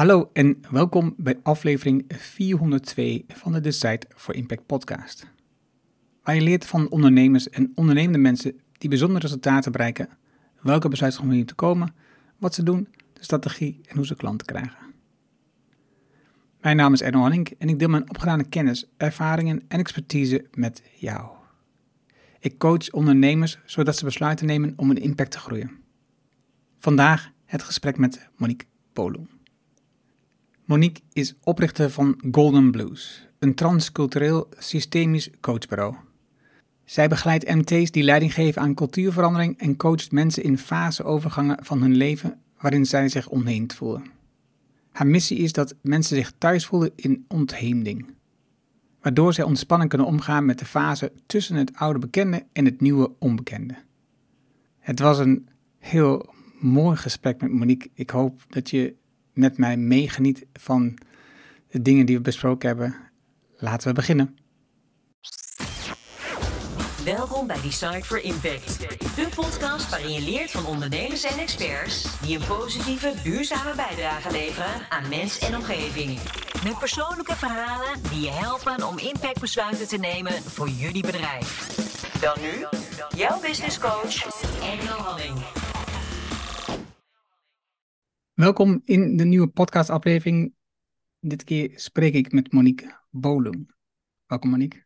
Hallo en welkom bij aflevering 402 van de Decide for Impact podcast. Waar je leert van ondernemers en ondernemende mensen die bijzondere resultaten bereiken, welke besluiten te komen, wat ze doen, de strategie en hoe ze klanten krijgen. Mijn naam is Erno Hanning en ik deel mijn opgedane kennis, ervaringen en expertise met jou. Ik coach ondernemers zodat ze besluiten nemen om een impact te groeien. Vandaag het gesprek met Monique Polo. Monique is oprichter van Golden Blues, een transcultureel systemisch coachbureau. Zij begeleidt MT's die leiding geven aan cultuurverandering en coacht mensen in faseovergangen van hun leven waarin zij zich ontheemd voelen. Haar missie is dat mensen zich thuis voelen in ontheemding, waardoor zij ontspannen kunnen omgaan met de fase tussen het oude bekende en het nieuwe onbekende. Het was een heel mooi gesprek met Monique. Ik hoop dat je met mij meegeniet van de dingen die we besproken hebben. Laten we beginnen. Welkom bij Design for Impact, de podcast waarin je leert van ondernemers en experts die een positieve, duurzame bijdrage leveren aan mens en omgeving. Met persoonlijke verhalen die je helpen om impactbesluiten te nemen voor jullie bedrijf. Dan nu, jouw business coach, Engel Halling. Welkom in de nieuwe podcastaflevering. Dit keer spreek ik met Monique Bolum. Welkom Monique.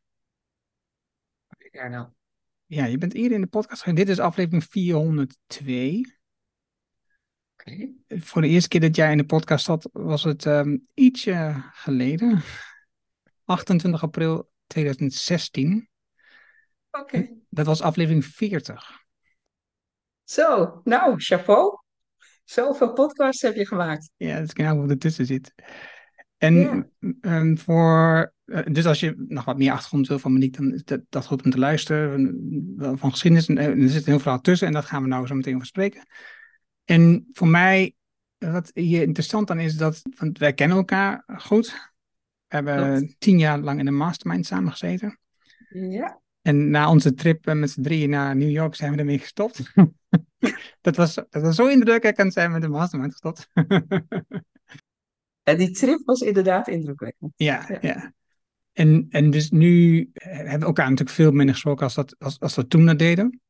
Ja, nou. Ja, je bent hier in de podcast. Dit is aflevering 402. Oké. Voor de eerste keer dat jij in de podcast zat, was het um, ietsje geleden. 28 april 2016. Oké. Dat was aflevering 40. Zo, nou, chapeau. Zoveel podcasts heb je gemaakt. Ja, dat is knap wat ertussen zit. En ehm, voor, eh, dus als je nog wat meer achtergrond wil van Monique, dan is dat, dat goed om te luisteren. Van, van geschiedenis, en, eh, er zit een heel verhaal tussen en dat gaan we nou zo meteen over spreken. En voor mij, wat hier interessant aan is, dat, want wij kennen elkaar goed. We hebben Klopt. tien jaar lang in een mastermind samen gezeten. Ja. En na onze trip eh, met z'n drieën naar New York zijn we ermee gestopt. dat, was, dat was zo indrukwekkend, zijn we met de mastermind gestopt. En die trip was inderdaad indrukwekkend. Ja, Ja. ja. En, en dus nu eh, hebben we elkaar natuurlijk veel minder gesproken als, dat, als, als we toen dat deden.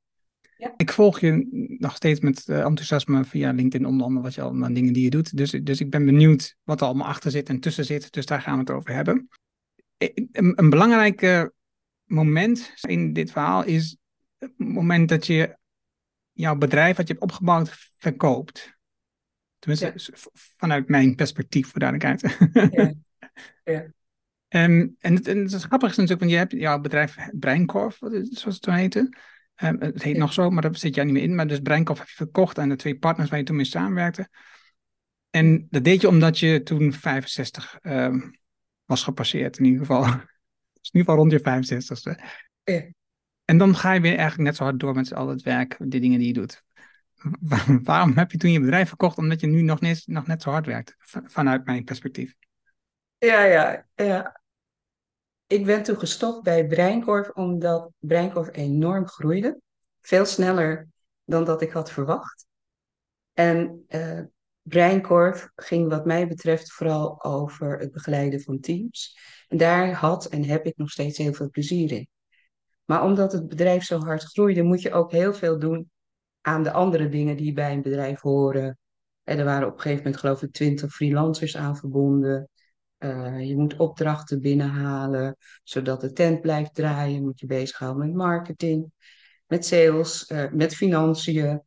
Ja. Ik volg je nog steeds met eh, enthousiasme via LinkedIn, onder andere wat je allemaal dingen die je doet. Dus, dus ik ben benieuwd wat er allemaal achter zit en tussen zit. Dus daar gaan we het over hebben. Eh, Een, een belangrijk moment in dit verhaal is het moment dat je jouw bedrijf wat je hebt opgebouwd verkoopt. Tenminste, Ja. vanuit mijn perspectief, voor duidelijkheid. Ja. Ja. Ehm, en, het, en het grappige is natuurlijk, want je hebt jouw bedrijf Breinkorf, zoals het toen heette. Ehm, het heet Ja. nog zo, maar daar zit jij niet meer in. Maar dus Breinkorf heb je verkocht aan de twee partners waar je toen mee samenwerkte. En dat deed je omdat je toen 65 ehm, was gepasseerd, in ieder geval. Dus in ieder geval rond je 65ste. Ja. En dan ga je weer eigenlijk net zo hard door met al het werk, de dingen die je doet. Wa- Waarom heb je toen je bedrijf verkocht? Omdat je nu nog net, nog net zo hard werkt, vanuit mijn perspectief. Ja, ja, ja. Ik ben toen gestopt bij Breinkorf omdat Breinkorf enorm groeide. Veel sneller dan dat ik had verwacht. En eh Breinkorf ging wat mij betreft vooral over het begeleiden van teams. En daar had en heb ik nog steeds heel veel plezier in. Maar omdat het bedrijf zo hard groeide, moet je ook heel veel doen aan de andere dingen die bij een bedrijf horen. En er waren op een gegeven moment geloof ik twintig freelancers aan verbonden. Eh, je moet opdrachten binnenhalen, zodat de tent blijft draaien. Moet je bezighouden met marketing, met sales, eh, met financiën.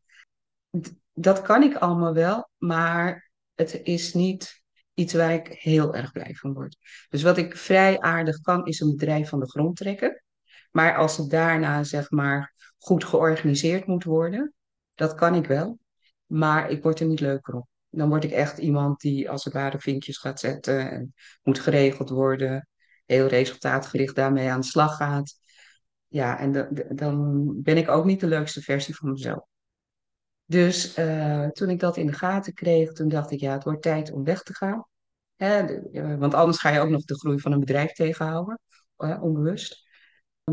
Dat kan ik allemaal wel, maar het is niet iets waar ik heel erg blij van word. Dus wat ik vrij aardig kan, is een bedrijf van de grond trekken. Maar als het daarna, zeg maar, goed georganiseerd moet worden, dat kan ik wel. Maar ik word er niet leuker op. Dan word ik echt iemand die als het ware vinkjes gaat zetten en moet geregeld worden. Heel resultaatgericht daarmee aan de slag gaat. Ja, en da- da- dan ben ik ook niet de leukste versie van mezelf. Dus eh, toen ik dat in de gaten kreeg, toen dacht ik, ja, het wordt tijd om weg te gaan. Hè, eh, want anders ga je ook nog de groei van een bedrijf tegenhouden, eh, onbewust.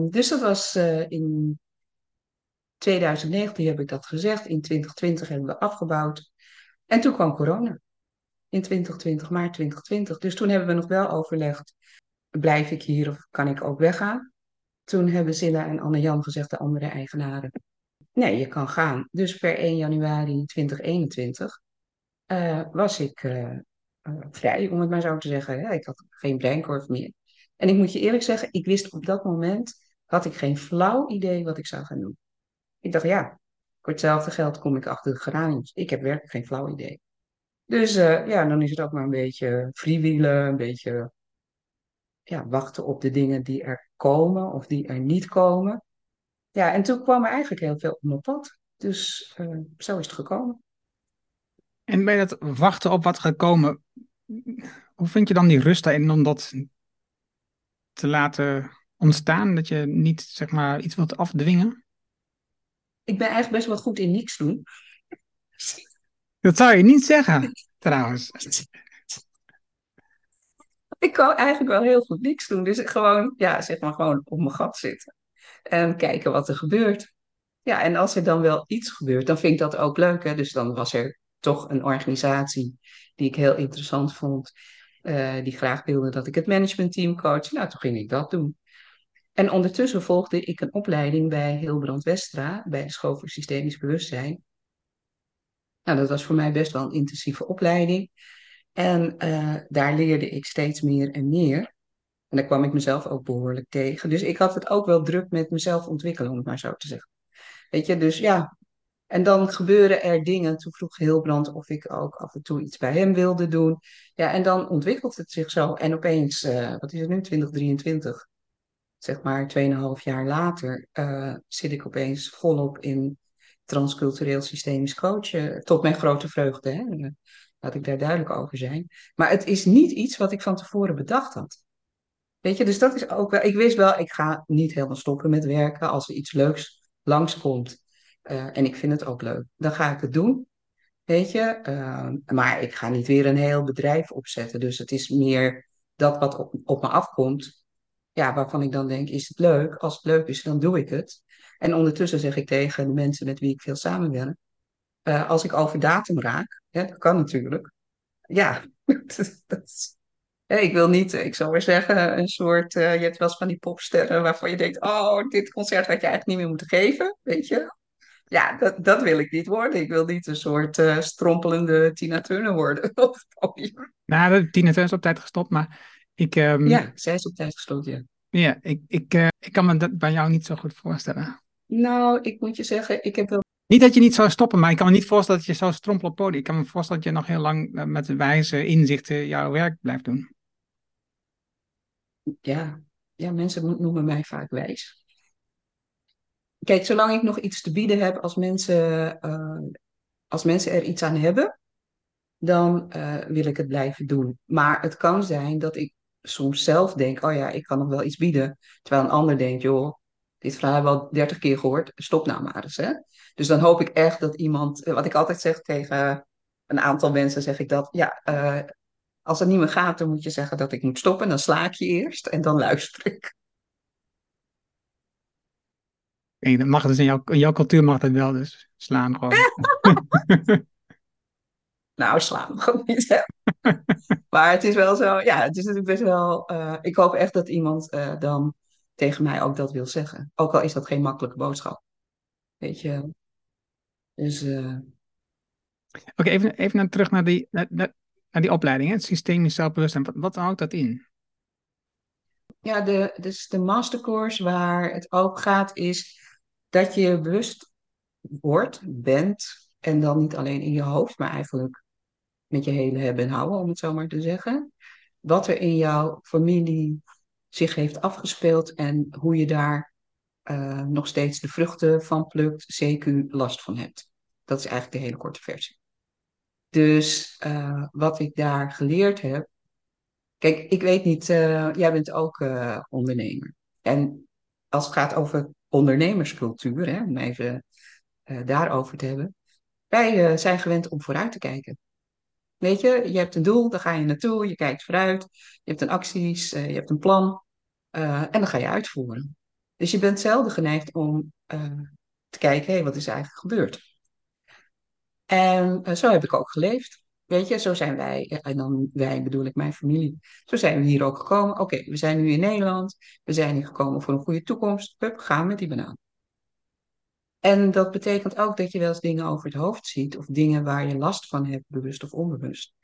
Dus dat was eh, in 2019 heb ik dat gezegd. In 2020 hebben we afgebouwd. En toen kwam corona. in 2020, maart 2020. Dus toen hebben we nog wel overlegd, blijf ik hier of kan ik ook weggaan? Toen hebben Zilla en Anne-Jan gezegd, de andere eigenaren, nee, je kan gaan. Dus per 1 januari 2021 uh, was ik uh, vrij, om het maar zo te zeggen. Ik had geen breinkorf meer. En ik moet je eerlijk zeggen, ik wist op dat moment, had ik geen flauw idee wat ik zou gaan doen. Ik dacht, ja, voor hetzelfde geld kom ik achter de geraniums. Ik heb werkelijk geen flauw idee. Dus ja, dan is het ook maar een beetje freewheelen, een beetje ja, wachten op de dingen die er komen of die er niet komen. Ja, en toen kwam er eigenlijk heel veel op mijn pad. Dus uh, zo is het gekomen. En bij dat wachten op wat gaat komen, hoe vind je dan die rust daarin om dat te laten ontstaan? Dat je niet zeg maar iets wilt afdwingen? Ik ben eigenlijk best wel goed in niks doen. Dat zou je niet zeggen, trouwens. Ik kan eigenlijk wel heel goed niks doen. Dus gewoon, ja, zeg maar gewoon op mijn gat zitten. En kijken wat er gebeurt. Ja, en als er dan wel iets gebeurt, dan vind ik dat ook leuk. Hè? Dus dan was er toch een organisatie die ik heel interessant vond. Uh, die graag wilde dat ik het managementteam coach. Nou, toen ging ik dat doen. En ondertussen volgde ik een opleiding bij Hilbrand Westra, bij de School voor Systemisch Bewustzijn. Nou, dat was voor mij best wel een intensieve opleiding. En uh, daar leerde ik steeds meer en meer. En daar kwam ik mezelf ook behoorlijk tegen. Dus ik had het ook wel druk met mezelf ontwikkelen, om het maar zo te zeggen. Weet je, dus ja. En dan gebeuren er dingen. Toen vroeg Hilbrand of ik ook af en toe iets bij hem wilde doen. Ja, en dan ontwikkelt het zich zo. En opeens, uh, wat is het nu, 2023? Zeg maar 2,5 jaar later uh, zit ik opeens volop in transcultureel systemisch coachen. Tot mijn grote vreugde, hè. Laat ik daar duidelijk over zijn. Maar het is niet iets wat ik van tevoren bedacht had. Weet je, dus dat is ook wel. Ik wist wel, ik ga niet helemaal stoppen met werken. Als er iets leuks langskomt uh, en ik vind het ook leuk, dan ga ik het doen. Weet je, maar ik ga niet weer een heel bedrijf opzetten. Dus het is meer dat wat op, op me afkomt. Ja, waarvan ik dan denk, is het leuk? Als het leuk is, dan doe ik het. En ondertussen zeg ik tegen de mensen met wie ik veel samenwerk. Uh, als ik over datum raak, hè, dat kan natuurlijk. Ja, ik wil niet, ik zou maar zeggen, een soort, uh, je hebt wel eens van die popsterren waarvan je denkt, oh, dit concert had je eigenlijk niet meer moeten geven, weet je. Ja, dat, dat wil ik niet worden. Ik wil niet een soort uh, strompelende Tina Turner worden. nou, Tina Turner is op tijd gestopt, maar ik... Um... Ja, zij is op tijd gestopt, ja. Ja, ik, ik, uh, ik kan me dat bij jou niet zo goed voorstellen. Nou, ik moet je zeggen, ik heb wel niet dat je niet zou stoppen, maar ik kan me niet voorstellen dat je zou strompelen op podium. Ik kan me voorstellen dat je nog heel lang met wijze inzichten jouw werk blijft doen. Ja, ja mensen noemen mij vaak wijs. Kijk, zolang ik nog iets te bieden heb als mensen, uh, als mensen er iets aan hebben, dan uh, wil ik het blijven doen. Maar het kan zijn dat ik soms zelf denk, oh ja, ik kan nog wel iets bieden. Terwijl een ander denkt, joh, dit verhaal hebben we al dertig keer gehoord, stop nou maar eens. Hè? Dus dan hoop ik echt dat iemand, wat ik altijd zeg tegen een aantal mensen, zeg ik dat, ja, uh, als het niet meer gaat, dan moet je zeggen dat ik moet stoppen. Dan sla ik je eerst en dan luister ik. Dat mag dus in jouw, in jouw cultuur mag dat wel, dus slaan gewoon. nou, slaan gewoon niet. Hè? maar het is wel zo, ja, het is natuurlijk best wel. Uh, ik hoop echt dat iemand uh, dan tegen mij ook dat wil zeggen. Ook al is dat geen makkelijke boodschap. Weet je. Dus. Uh... Oké, okay, even, even terug naar die, naar, naar die opleiding, hè? het systemisch zelfbewustzijn. Wat, wat houdt dat in? Ja, de, dus de mastercourse waar het ook gaat is dat je bewust wordt, bent, en dan niet alleen in je hoofd, maar eigenlijk met je hele hebben en houden, om het zo maar te zeggen. Wat er in jouw familie zich heeft afgespeeld en hoe je daar uh, nog steeds de vruchten van plukt, CQ last van hebt. Dat is eigenlijk de hele korte versie. Dus uh, wat ik daar geleerd heb. Kijk, ik weet niet, uh, jij bent ook ondernemer. En als het gaat over ondernemerscultuur, hè, om even daarover te hebben. Wij zijn gewend om vooruit te kijken. Weet je, je hebt een doel, daar ga je naartoe, je kijkt vooruit, je hebt een acties, je hebt een plan en dan ga je uitvoeren. Dus je bent zelden geneigd om te kijken, hé, hey, wat is eigenlijk gebeurd? En zo heb ik ook geleefd. Weet je, zo zijn wij, en dan wij bedoel ik mijn familie, zo zijn we hier ook gekomen. Oké, we zijn nu in Nederland, we zijn hier gekomen voor een goede toekomst. Hup, gaan met die banaan. En dat betekent ook dat je wel eens dingen over het hoofd ziet, of dingen waar je last van hebt, bewust of onbewust.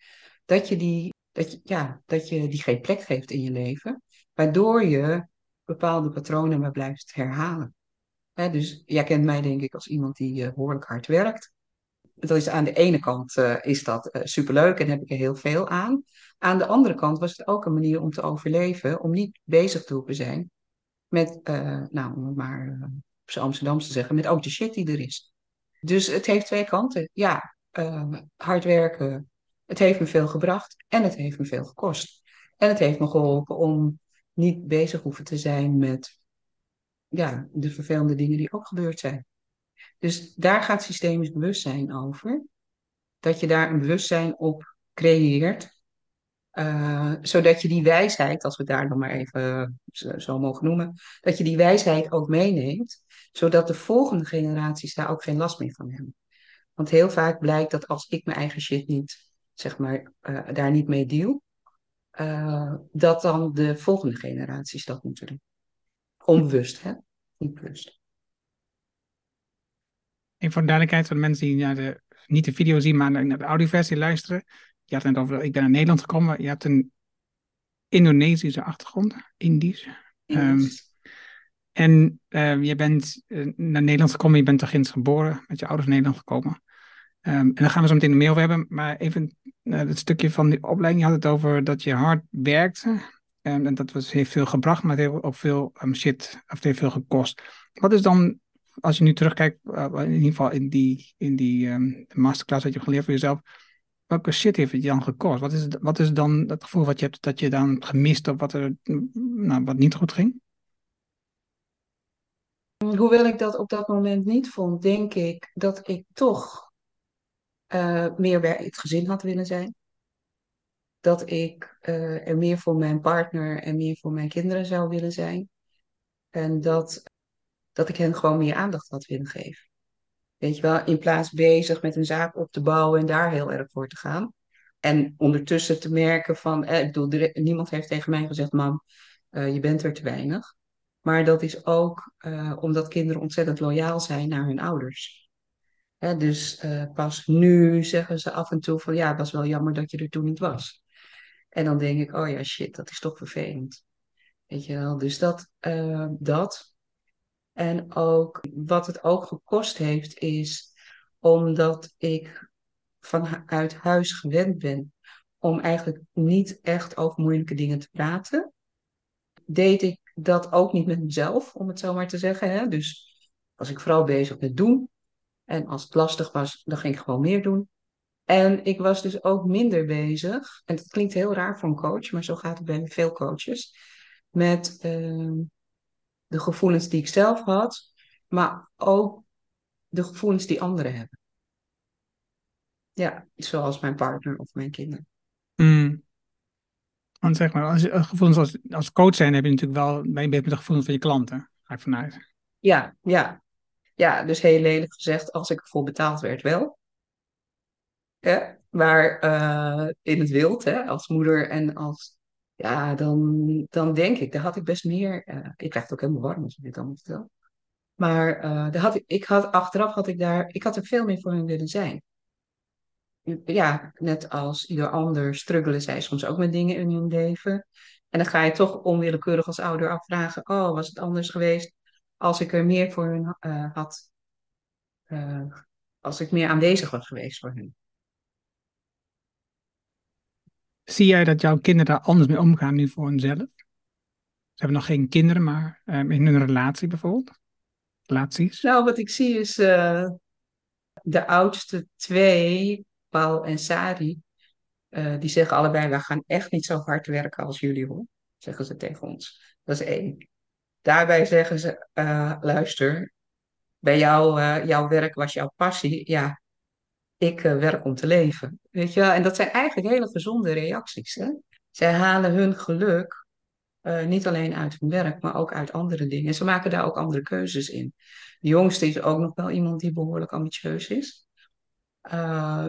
Dat je die, dat je, ja, dat je die geen plek geeft in je leven, waardoor je bepaalde patronen maar blijft herhalen. dus jij kent mij denk ik als iemand die uh, behoorlijk hard werkt. Dat is aan de ene kant uh, is dat uh, superleuk en heb ik er heel veel aan. Aan de andere kant was het ook een manier om te overleven, om niet bezig te hoeven zijn met, nou, om het maar op zijn Amsterdamse te zeggen, met ook de shit die er is. Dus het heeft twee kanten. Ja, hard werken, het heeft me veel gebracht en het heeft me veel gekost. En het heeft me geholpen om niet bezig hoeven te zijn met ja, de vervelende dingen die ook gebeurd zijn. Dus daar gaat systemisch bewustzijn over. Dat je daar een bewustzijn op creëert. Uh, zodat je die wijsheid, als we daar nog maar even zo, mogen noemen, dat je die wijsheid ook meeneemt, zodat de volgende generaties daar ook geen last meer van hebben. Want heel vaak blijkt dat als ik mijn eigen shit niet, zeg maar, uh, daar niet mee deal, dat dan de volgende generaties dat moeten doen. Onbewust, hè? Niet bewust. En voor de duidelijkheid van mensen die de, niet de video zien, maar naar de audioversie luisteren. Je had het over, ik ben naar Nederland gekomen. Je hebt een Indonesische achtergrond, Indisch. Um, en uh, je bent uh, naar Nederland gekomen, je bent toch eens geboren, met je ouders naar Nederland gekomen. Um, en daar gaan we zo meteen meer over hebben. Maar even uh, het stukje van die opleiding, je had het over dat je hard werkte. Um, en dat was, heeft veel gebracht, maar het heeft ook veel um, shit, of het heeft veel gekost. Wat is dan, als je nu terugkijkt, uh, in ieder geval in die, in die masterclass wat je hebt geleerd voor jezelf, welke shit heeft het je dan gekost? Wat is, wat is dan het gevoel wat je hebt dat je dan gemist of wat er nou, wat niet goed ging? Hoewel ik dat op dat moment niet vond, denk ik dat ik toch uh, meer bij het gezin had willen zijn. Dat ik uh, er meer voor mijn partner en meer voor mijn kinderen zou willen zijn. En dat, dat ik hen gewoon meer aandacht had willen geven. Weet je wel, in plaats bezig met een zaak op te bouwen en daar heel erg voor te gaan. En ondertussen te merken van, eh, ik bedoel, niemand heeft tegen mij gezegd, mam, uh, je bent er te weinig. Maar dat is ook uh, omdat kinderen ontzettend loyaal zijn naar hun ouders dus uh, pas nu zeggen ze af en toe van ja, het was wel jammer dat je er toen niet was. En dan denk ik, oh ja, shit, dat is toch vervelend. Weet je wel, dus dat. Dat. En ook wat het ook gekost heeft, is omdat ik vanuit huis gewend ben om eigenlijk niet echt over moeilijke dingen te praten. Deed ik dat ook niet met mezelf, om het zo maar te zeggen. Hè? Dus was ik vooral bezig met doen en als het lastig was, dan ging ik gewoon meer doen. En ik was dus ook minder bezig. En dat klinkt heel raar voor een coach, maar zo gaat het bij veel coaches. Met uh, de gevoelens die ik zelf had, maar ook de gevoelens die anderen hebben. Ja, zoals mijn partner of mijn kinderen. Mm. Want zeg maar, als, gevoelens als, als coach zijn, heb je natuurlijk wel, ben je met de gevoelens van je klanten, ga ik vanuit. Ja, ja, ja, dus heel lelijk gezegd, als ik ervoor betaald werd, wel. Ja, maar uh, in het wild, hè, als moeder en als... Ja, dan, dan denk ik, daar had ik best meer... Uh, ik krijg het ook helemaal warm als ik dit allemaal vertel. Maar uh, daar had ik, ik had, achteraf had ik daar... Ik had er veel meer voor hen willen zijn. Ja, net als ieder ander struggelen zij soms ook met dingen in hun leven. En dan ga je toch onwillekeurig als ouder afvragen... Oh, was het anders geweest als ik er meer voor hun uh, had, als ik meer aanwezig was geweest voor hun. Zie jij dat jouw kinderen daar anders mee omgaan nu voor hunzelf? Ze hebben nog geen kinderen, maar um, in hun relatie bijvoorbeeld? Relaties? Nou, wat ik zie is uh, de oudste twee, Paul en Sari, die zeggen allebei, we gaan echt niet zo hard werken als jullie hoor, zeggen ze tegen ons. Dat is één. Daarbij zeggen ze, uh, luister, bij jou, jouw werk was jouw passie. Ja, ik uh, werk om te leven. Weet je? En dat zijn eigenlijk hele gezonde reacties. Hè? Zij halen hun geluk niet alleen uit hun werk, maar ook uit andere dingen. En ze maken daar ook andere keuzes in. De jongste is ook nog wel iemand die behoorlijk ambitieus is.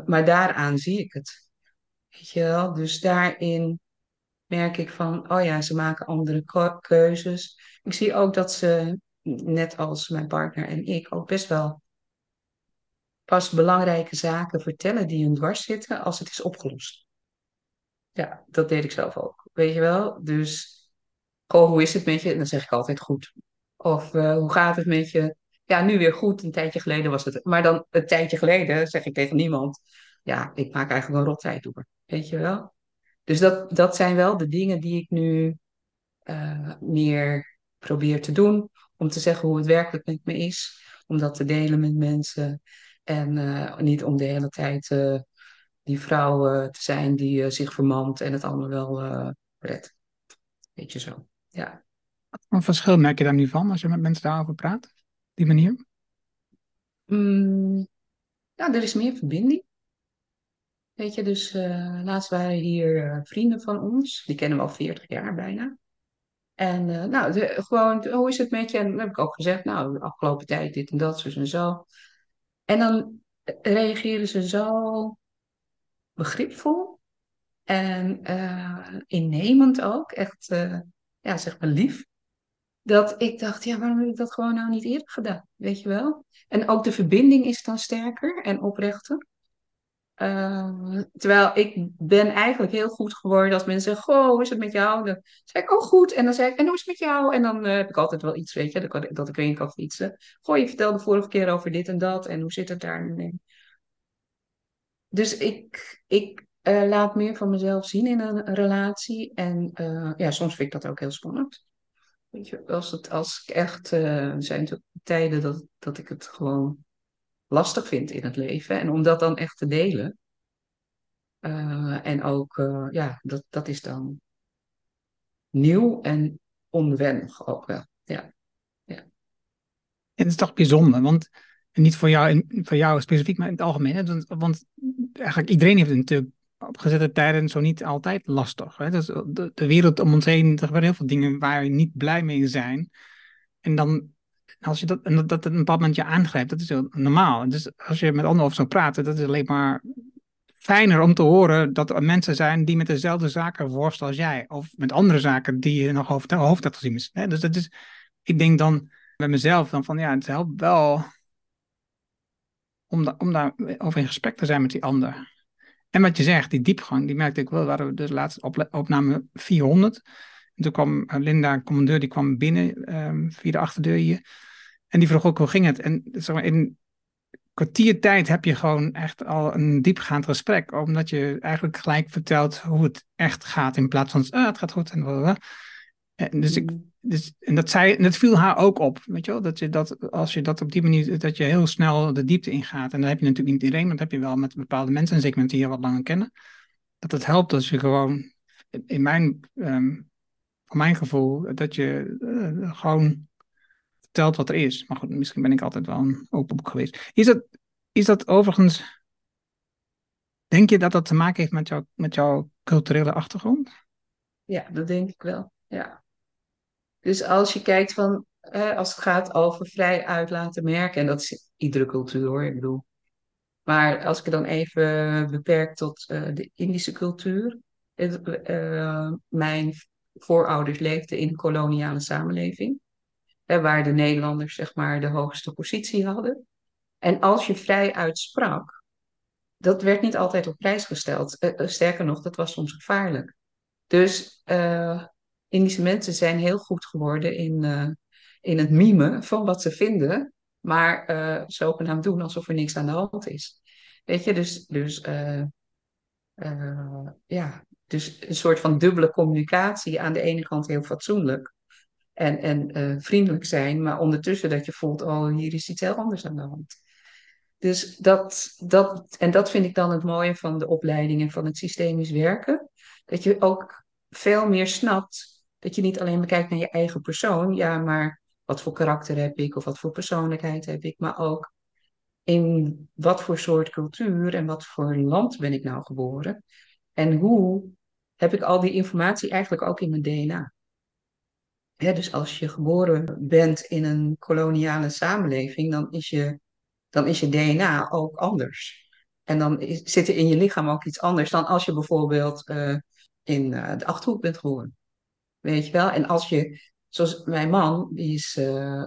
maar daaraan zie ik het. Weet je wel? Dus daarin merk ik van, oh ja, ze maken andere keuzes. Ik zie ook dat ze, net als mijn partner en ik, ook best wel pas belangrijke zaken vertellen die hun dwars zitten als het is opgelost. Ja, dat deed ik zelf ook. Weet je wel? Dus, goh, hoe is het met je? Dan zeg ik altijd goed. Of uh, hoe gaat het met je? Ja, nu weer goed. Een tijdje geleden was het. Maar dan een tijdje geleden zeg ik tegen niemand. Ja, ik maak eigenlijk een rottijd door. Weet je wel? Dus dat, dat zijn wel de dingen die ik nu uh, meer probeer te doen. Om te zeggen hoe het werkelijk met me is. Om dat te delen met mensen. En uh, niet om de hele tijd uh, die vrouw te zijn die zich vermant en het allemaal wel redt. Weet je zo, ja. Wat verschil merk je daar nu van als je met mensen daarover praat? Die manier? Mm, ja, er is meer verbinding. Weet je, dus laatst waren hier vrienden van ons. Die kennen we al 40 jaar bijna. En nou, de, gewoon, hoe is het met je? En dan heb ik ook gezegd, nou, de afgelopen tijd dit en dat, zo en zo. En dan reageren ze zo begripvol en innemend ook. Echt, ja, zeg maar lief. Dat ik dacht, ja, waarom heb ik dat gewoon nou niet eerder gedaan? Weet je wel? En ook de verbinding is dan sterker en oprechter. Uh, terwijl ik ben eigenlijk heel goed geworden als mensen zeggen, goh, hoe is het met jou? Dan zeg ik, oh goed. En dan zeg ik, en hoe is het met jou? En dan uh, heb ik altijd wel iets, weet je, dat, dat ik weer kan fietsen. Goh, je vertelde de vorige keer over dit en dat. En hoe zit het daar? Dus ik, ik uh, laat meer van mezelf zien in een relatie. En ja, soms vind ik dat ook heel spannend. Weet je, als, het, als ik echt, er zijn tijden dat, dat ik het gewoon lastig vind in het leven. En om dat dan echt te delen. Uh, en ook, uh, ja, dat, dat is dan nieuw en onwennig ook wel. Ja. ja. En het is toch bijzonder, want niet voor jou, voor jou specifiek, maar in het algemeen. Hè? Want, eigenlijk iedereen heeft het natuurlijk op gezette tijden zo niet altijd lastig. Hè? Dus de, de wereld om ons heen, er gebeuren heel veel dingen waar we niet blij mee zijn. En dan als je dat, en dat, dat een bepaald moment je aangrijpt, dat is heel normaal. Dus als je met anderen over zou praten, dat is alleen maar fijner om te horen dat er mensen zijn die met dezelfde zaken worstelen als jij. Of met andere zaken die je nog hoofd, hoofd hebt gezien. Hè? Dus dat is, ik denk dan bij mezelf dan van ja, het helpt wel om, om daar over in gesprek te zijn met die ander. En wat je zegt, die diepgang, die merkte ik wel. Waren we dus laatst op, opname 400. En toen kwam Linda, commandeur, die kwam binnen um, via de achterdeur hier. En die vroeg ook hoe ging het. En zeg maar, in kwartier tijd heb je gewoon echt al een diepgaand gesprek. Omdat je eigenlijk gelijk vertelt hoe het echt gaat. In plaats van, ah, het gaat goed. En, en dus ik, mm. dus, en dat, zei, en dat viel haar ook op. Weet je wel? Dat je dat, als je dat op die manier, dat je heel snel de diepte ingaat. En dat heb je natuurlijk niet iedereen, maar dat heb je wel met bepaalde mensen. En zeker met die je wat langer kennen. Dat het helpt als je gewoon, in mijn, um, voor mijn gevoel, dat je uh, gewoon vertelt wat er is. Maar goed, misschien ben ik altijd wel een open boek geweest. Is dat, is dat overigens. Denk je dat dat te maken heeft met, jou, met jouw culturele achtergrond? Ja, dat denk ik wel. Ja. Dus als je kijkt van. als het gaat over vrij uit laten merken, en dat is iedere cultuur hoor, ik bedoel. Maar als ik het dan even beperk tot uh, de Indische cultuur. uh, mijn voorouders leefden in koloniale samenleving waar de Nederlanders zeg maar de hoogste positie hadden. En als je vrij uitsprak, dat werd niet altijd op prijs gesteld. Uh, sterker nog, dat was soms gevaarlijk. Dus uh, Indische mensen zijn heel goed geworden in, in het mimen van wat ze vinden, maar uh, zogenaamd doen alsof er niks aan de hand is. Weet je, dus, dus ja, dus een soort van dubbele communicatie. Aan de ene kant heel fatsoenlijk, en, en uh, vriendelijk zijn, maar ondertussen dat je voelt, oh, hier is iets heel anders aan de hand. Dus dat, dat, en dat vind ik dan het mooie van de opleiding en van het systemisch werken. Dat je ook veel meer snapt dat je niet alleen bekijkt naar je eigen persoon, ja, maar wat voor karakter heb ik of wat voor persoonlijkheid heb ik, maar ook in wat voor soort cultuur en wat voor land ben ik nou geboren. En hoe heb ik al die informatie eigenlijk ook in mijn DNA dus als je geboren bent in een koloniale samenleving, dan is je, dan is je DNA ook anders. En dan zit er in je lichaam ook iets anders dan als je bijvoorbeeld uh, in uh, de Achterhoek bent geboren. Weet je wel? En als je, zoals mijn man, die is, uh,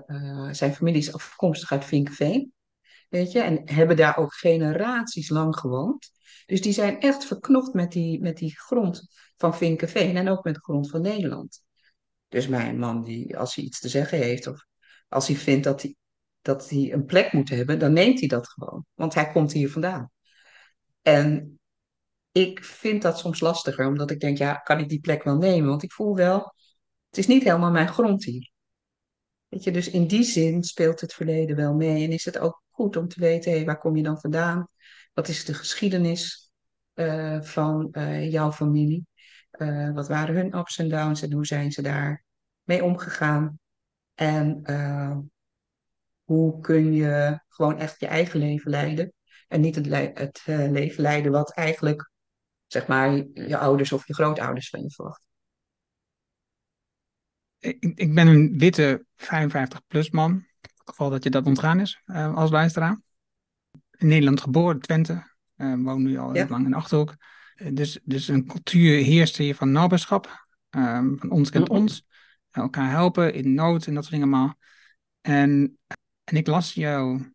zijn familie is afkomstig uit Vinkveen. Weet je? En hebben daar ook generaties lang gewoond. Dus die zijn echt verknocht met die, met die grond van Vinkenveen en ook met de grond van Nederland. Dus mijn man, die, als hij iets te zeggen heeft of als hij vindt dat hij, dat hij een plek moet hebben, dan neemt hij dat gewoon. Want hij komt hier vandaan. En ik vind dat soms lastiger, omdat ik denk, ja, kan ik die plek wel nemen? Want ik voel wel, het is niet helemaal mijn grond hier. Weet je, dus in die zin speelt het verleden wel mee. En is het ook goed om te weten, hé, waar kom je dan vandaan? Wat is de geschiedenis uh, van uh, jouw familie? Uh, wat waren hun ups en downs en hoe zijn ze daar mee omgegaan? En hoe kun je gewoon echt je eigen leven leiden? En niet het, le het leven leiden wat eigenlijk, zeg maar, je ouders of je grootouders van je verwachten. Ik, ik ben een witte 55-plus man. In het geval dat je dat ontgaan is als luisteraar. In Nederland geboren, Twente. Woon nu al ja. lang in Achterhoek. Dus, dus een cultuur heerst hier van naberschap. Van ons kent ons. Elkaar helpen in nood en dat soort dingen allemaal. En, en ik las jou,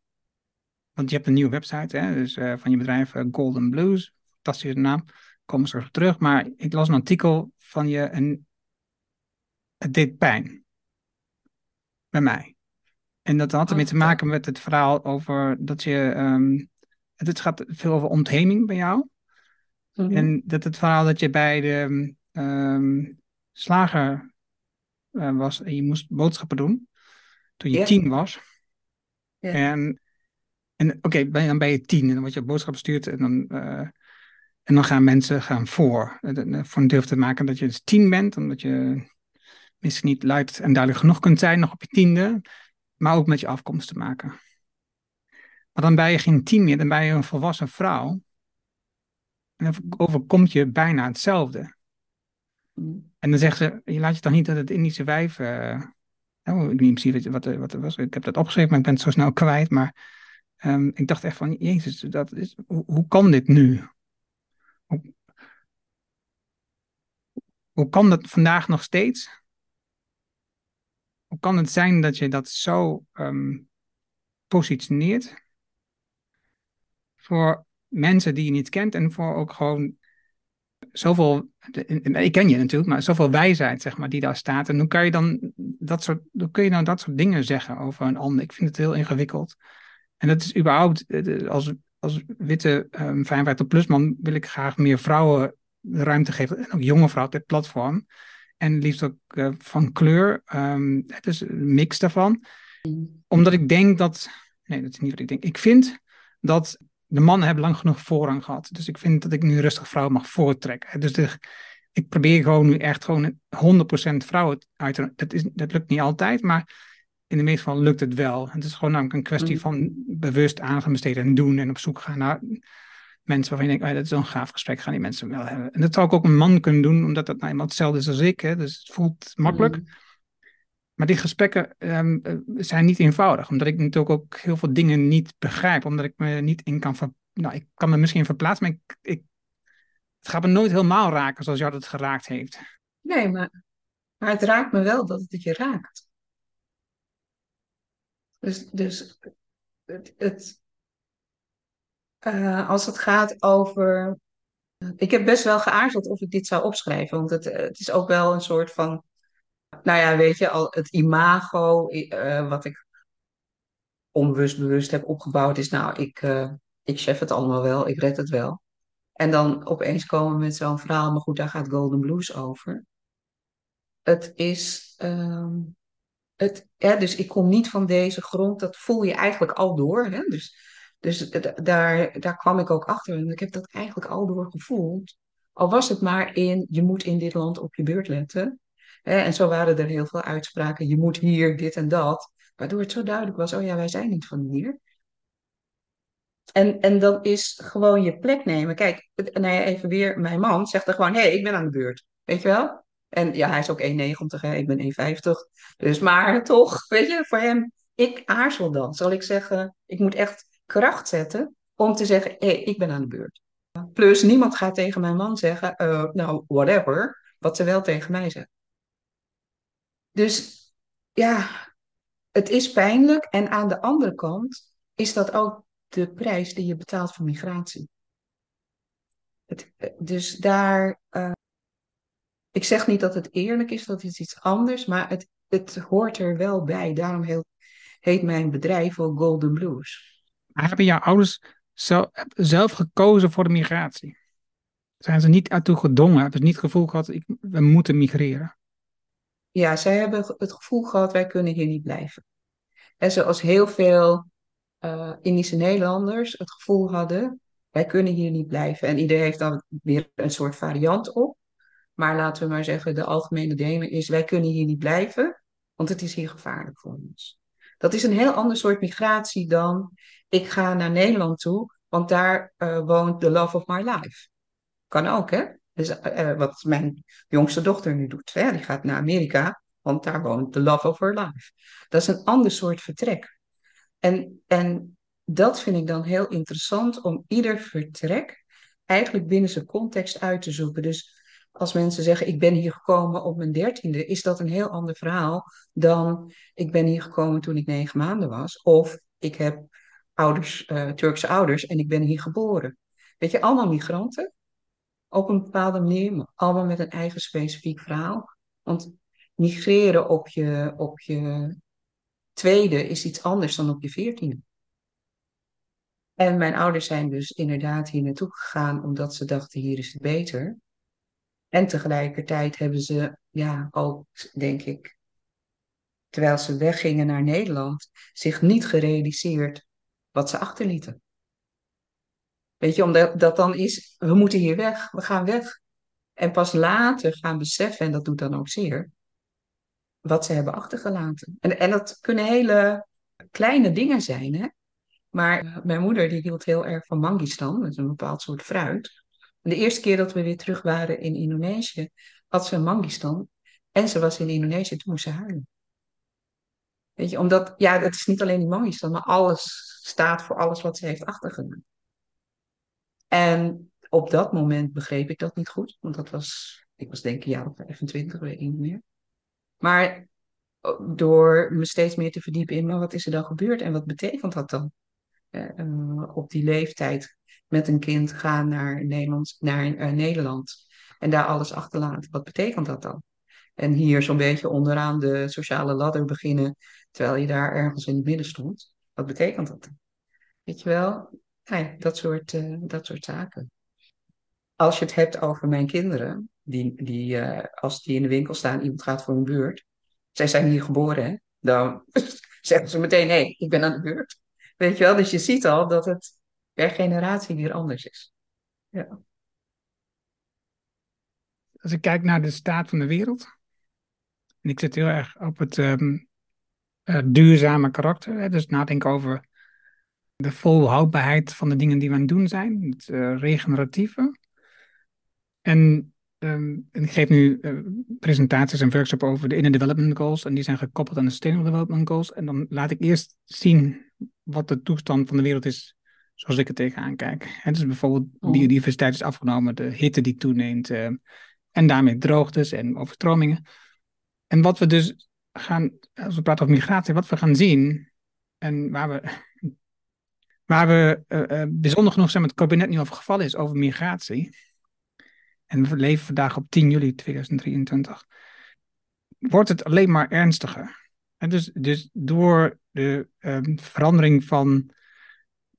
want je hebt een nieuwe website hè, dus, uh, van je bedrijf Golden Blues. Fantastische naam. Kom eens terug terug. Maar ik las een artikel van je en het deed pijn. Bij mij. En dat had ermee te maken met het verhaal over dat je um, het gaat veel over ontheming bij jou. Mm -hmm. En dat het verhaal dat je bij de um, slager uh, was en je moest boodschappen doen toen je yeah. tien was. Yeah. En, en oké, okay, dan ben je tien en dan word je boodschappen stuurt en dan, uh, en dan gaan mensen gaan voor. Voor een durf te maken dat je dus tien bent, omdat je misschien niet luid en duidelijk genoeg kunt zijn nog op je tiende, maar ook met je afkomst te maken. Maar dan ben je geen tien meer, dan ben je een volwassen vrouw. En dan overkomt je bijna hetzelfde. En dan zegt ze, je laat je toch niet dat het Indische wijf... Uh, oh, ik weet niet precies wat, wat, was. Ik heb dat opgeschreven, maar ik ben het zo snel kwijt. Maar um, ik dacht echt van, jezus, dat is, hoe, kan dit nu? Hoe, hoe kan dat vandaag nog steeds? Hoe kan het zijn dat je dat zo um, positioneert? voor mensen die je niet kent en voor ook gewoon zoveel, ik ken je natuurlijk, maar zoveel wijsheid, zeg maar, die daar staat. En hoe kan je dan dat soort, hoe kun je nou dat soort dingen zeggen over een ander? Ik vind het heel ingewikkeld. En dat is überhaupt, eh, als, als witte um, 55-plus man wil ik graag meer vrouwen ruimte geven, en ook jonge vrouwen op dit platform. En liefst ook uh, van kleur. Um, het is een mix daarvan. Omdat ik denk dat, nee, dat is niet wat ik denk. Ik vind dat de mannen hebben lang genoeg voorrang gehad. Dus ik vind dat ik nu rustig vrouw mag voortrekken. Dus de, ik probeer gewoon nu echt gewoon 100% vrouwen uit te... Dat, is, dat lukt niet altijd, maar in de meeste gevallen lukt het wel. Het is gewoon namelijk een kwestie mm. van bewust aanbesteden en doen en op zoek gaan naar mensen waarvan je denkt, oh, dat is zo'n gaaf gesprek, gaan die mensen wel hebben. En dat zou ik ook een man kunnen doen, omdat dat nou eenmaal hetzelfde is als ik. Hè? Dus het voelt makkelijk. Mm. Maar die gesprekken um, zijn niet eenvoudig, omdat ik natuurlijk ook heel veel dingen niet begrijp, omdat ik me niet in kan. Nou, ik kan me misschien verplaatsen, maar ik, ik... het gaat me nooit helemaal raken zoals jou dat geraakt heeft. Nee, maar, maar het raakt me wel dat het je raakt. Dus, dus het, uh, als het gaat over. Ik heb best wel geaarzeld of ik dit zou opschrijven, want het, het is ook wel een soort van nou ja, weet je, al het imago uh, wat ik onbewust bewust heb opgebouwd is, nou, ik, uh, ik chef het allemaal wel, ik red het wel. En dan opeens komen met zo'n verhaal, maar goed, daar gaat Golden Blues over. Het is, um, het, ja, dus ik kom niet van deze grond, dat voel je eigenlijk al door. Hè? Dus, dus daar, daar kwam ik ook achter en ik heb dat eigenlijk al door gevoeld. Al was het maar in, je moet in dit land op je beurt letten. En zo waren er heel veel uitspraken. Je moet hier dit en dat. Waardoor het zo duidelijk was: oh ja, wij zijn niet van hier. En, en dan is gewoon je plek nemen. Kijk, nou ja, even weer, mijn man zegt er gewoon: hé, hey, ik ben aan de beurt. Weet je wel? En ja, hij is ook 1,90, hè? ik ben 1,50. Dus maar toch, weet je, voor hem, ik aarzel dan. Zal ik zeggen, ik moet echt kracht zetten om te zeggen, hé, hey, ik ben aan de beurt. Plus, niemand gaat tegen mijn man zeggen, uh, nou, whatever, wat ze wel tegen mij zeggen. Dus ja, het is pijnlijk. En aan de andere kant is dat ook de prijs die je betaalt voor migratie. Het, dus daar, uh, ik zeg niet dat het eerlijk is, dat is iets anders, maar het, het hoort er wel bij. Daarom heet, mijn bedrijf ook Golden Blues. Maar hebben jouw ouders zelf gekozen voor de migratie? Zijn ze niet ertoe gedwongen? Hebben ze niet het gevoel gehad, ik, we moeten migreren? Ja, zij hebben het gevoel gehad, wij kunnen hier niet blijven. En zoals heel veel uh, Indische Nederlanders het gevoel hadden, wij kunnen hier niet blijven. En iedereen heeft dan weer een soort variant op. Maar laten we maar zeggen, de algemene delen is, wij kunnen hier niet blijven, want het is hier gevaarlijk voor ons. Dat is een heel ander soort migratie dan, ik ga naar Nederland toe, want daar uh, woont the love of my life. Kan ook, hè? Dus uh, wat mijn jongste dochter nu doet. Hè? Die gaat naar Amerika, want daar woont the love of her life. Dat is een ander soort vertrek. En, en dat vind ik dan heel interessant om ieder vertrek eigenlijk binnen zijn context uit te zoeken. Dus als mensen zeggen, ik ben hier gekomen op mijn dertiende, is dat een heel ander verhaal dan ik ben hier gekomen toen ik negen maanden was. Of ik heb ouders, uh, Turkse ouders en ik ben hier geboren. Weet je, allemaal migranten op een bepaalde manier, maar allemaal met een eigen specifiek verhaal. Want migreren op je, op je tweede is iets anders dan op je veertiende. En mijn ouders zijn dus inderdaad hier naartoe gegaan omdat ze dachten hier is het beter. En tegelijkertijd hebben ze ja ook, denk ik, terwijl ze weggingen naar Nederland, zich niet gerealiseerd wat ze achterlieten. Weet je, omdat dat dan is, we moeten hier weg, we gaan weg. En pas later gaan beseffen, en dat doet dan ook zeer, wat ze hebben achtergelaten. En, en dat kunnen hele kleine dingen zijn, hè. Maar mijn moeder die hield heel erg van mangistan, dat is een bepaald soort fruit. En de eerste keer dat we weer terug waren in Indonesië, had ze een mangistan. En ze was in Indonesië, toen moest ze huilen. Weet je, omdat, ja, het is niet alleen die mangistan, maar alles staat voor alles wat ze heeft achtergelaten. En op dat moment begreep ik dat niet goed, want dat was, ik was denk ik een jaar of 25, weet ik niet meer. Maar door me steeds meer te verdiepen in, maar wat is er dan gebeurd en wat betekent dat dan? Uh, op die leeftijd met een kind gaan naar, Nederland, naar uh, Nederland en daar alles achterlaten. Wat betekent dat dan? En hier zo'n beetje onderaan de sociale ladder beginnen, terwijl je daar ergens in het midden stond. Wat betekent dat dan? Weet je wel? Nou dat, soort, uh, dat soort zaken. Als je het hebt over mijn kinderen, die, die, uh, als die in de winkel staan, iemand gaat voor een beurt. Zij zijn hier geboren, hè? Dan zeggen ze meteen, hé, ik ben aan de beurt. Weet je wel, dus je ziet al dat het per generatie weer anders is. Ja. Als ik kijk naar de staat van de wereld, en ik zit heel erg op het um, uh, duurzame karakter, hè, dus nadenken over de volhoudbaarheid van de dingen die we aan het doen zijn, het uh, regeneratieve. En, um, en, ik geef nu uh, presentaties en workshops over de Inner Development Goals en die zijn gekoppeld aan de Sustainable Development Goals. En dan laat ik eerst zien wat de toestand van de wereld is zoals ik er tegenaan kijk. En dus bijvoorbeeld oh. biodiversiteit is afgenomen, de hitte die toeneemt uh, en daarmee droogtes en overstromingen. En wat we dus gaan, als we praten over migratie, wat we gaan zien en waar we Waar we uh, bijzonder genoeg zijn met het kabinet nu over gevallen is over migratie. En we leven vandaag op 10 juli 2023. Wordt het alleen maar ernstiger. En dus, dus door de um, verandering van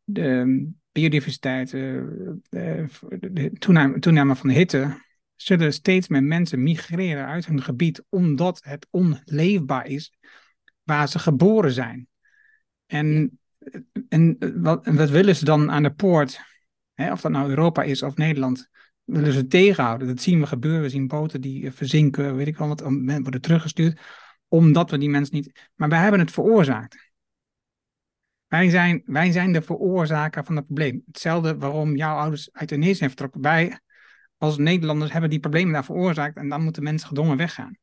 de biodiversiteit, uh, de toename, toename van de hitte, zullen steeds meer mensen migreren uit hun gebied omdat het onleefbaar is waar ze geboren zijn. En en eh, wat, wat willen ze dan aan de poort, hè, of dat nou Europa is of Nederland, willen ze tegenhouden. Dat zien we gebeuren. We zien boten die eh, verzinken, weet ik wel wat, worden teruggestuurd, omdat we die mensen niet. Maar wij hebben het veroorzaakt. Wij zijn, wij zijn de veroorzaker van het probleem. Hetzelfde waarom jouw ouders uit Indonesië zijn vertrokken. Wij als Nederlanders hebben die problemen daar veroorzaakt en dan moeten mensen gedwongen weggaan.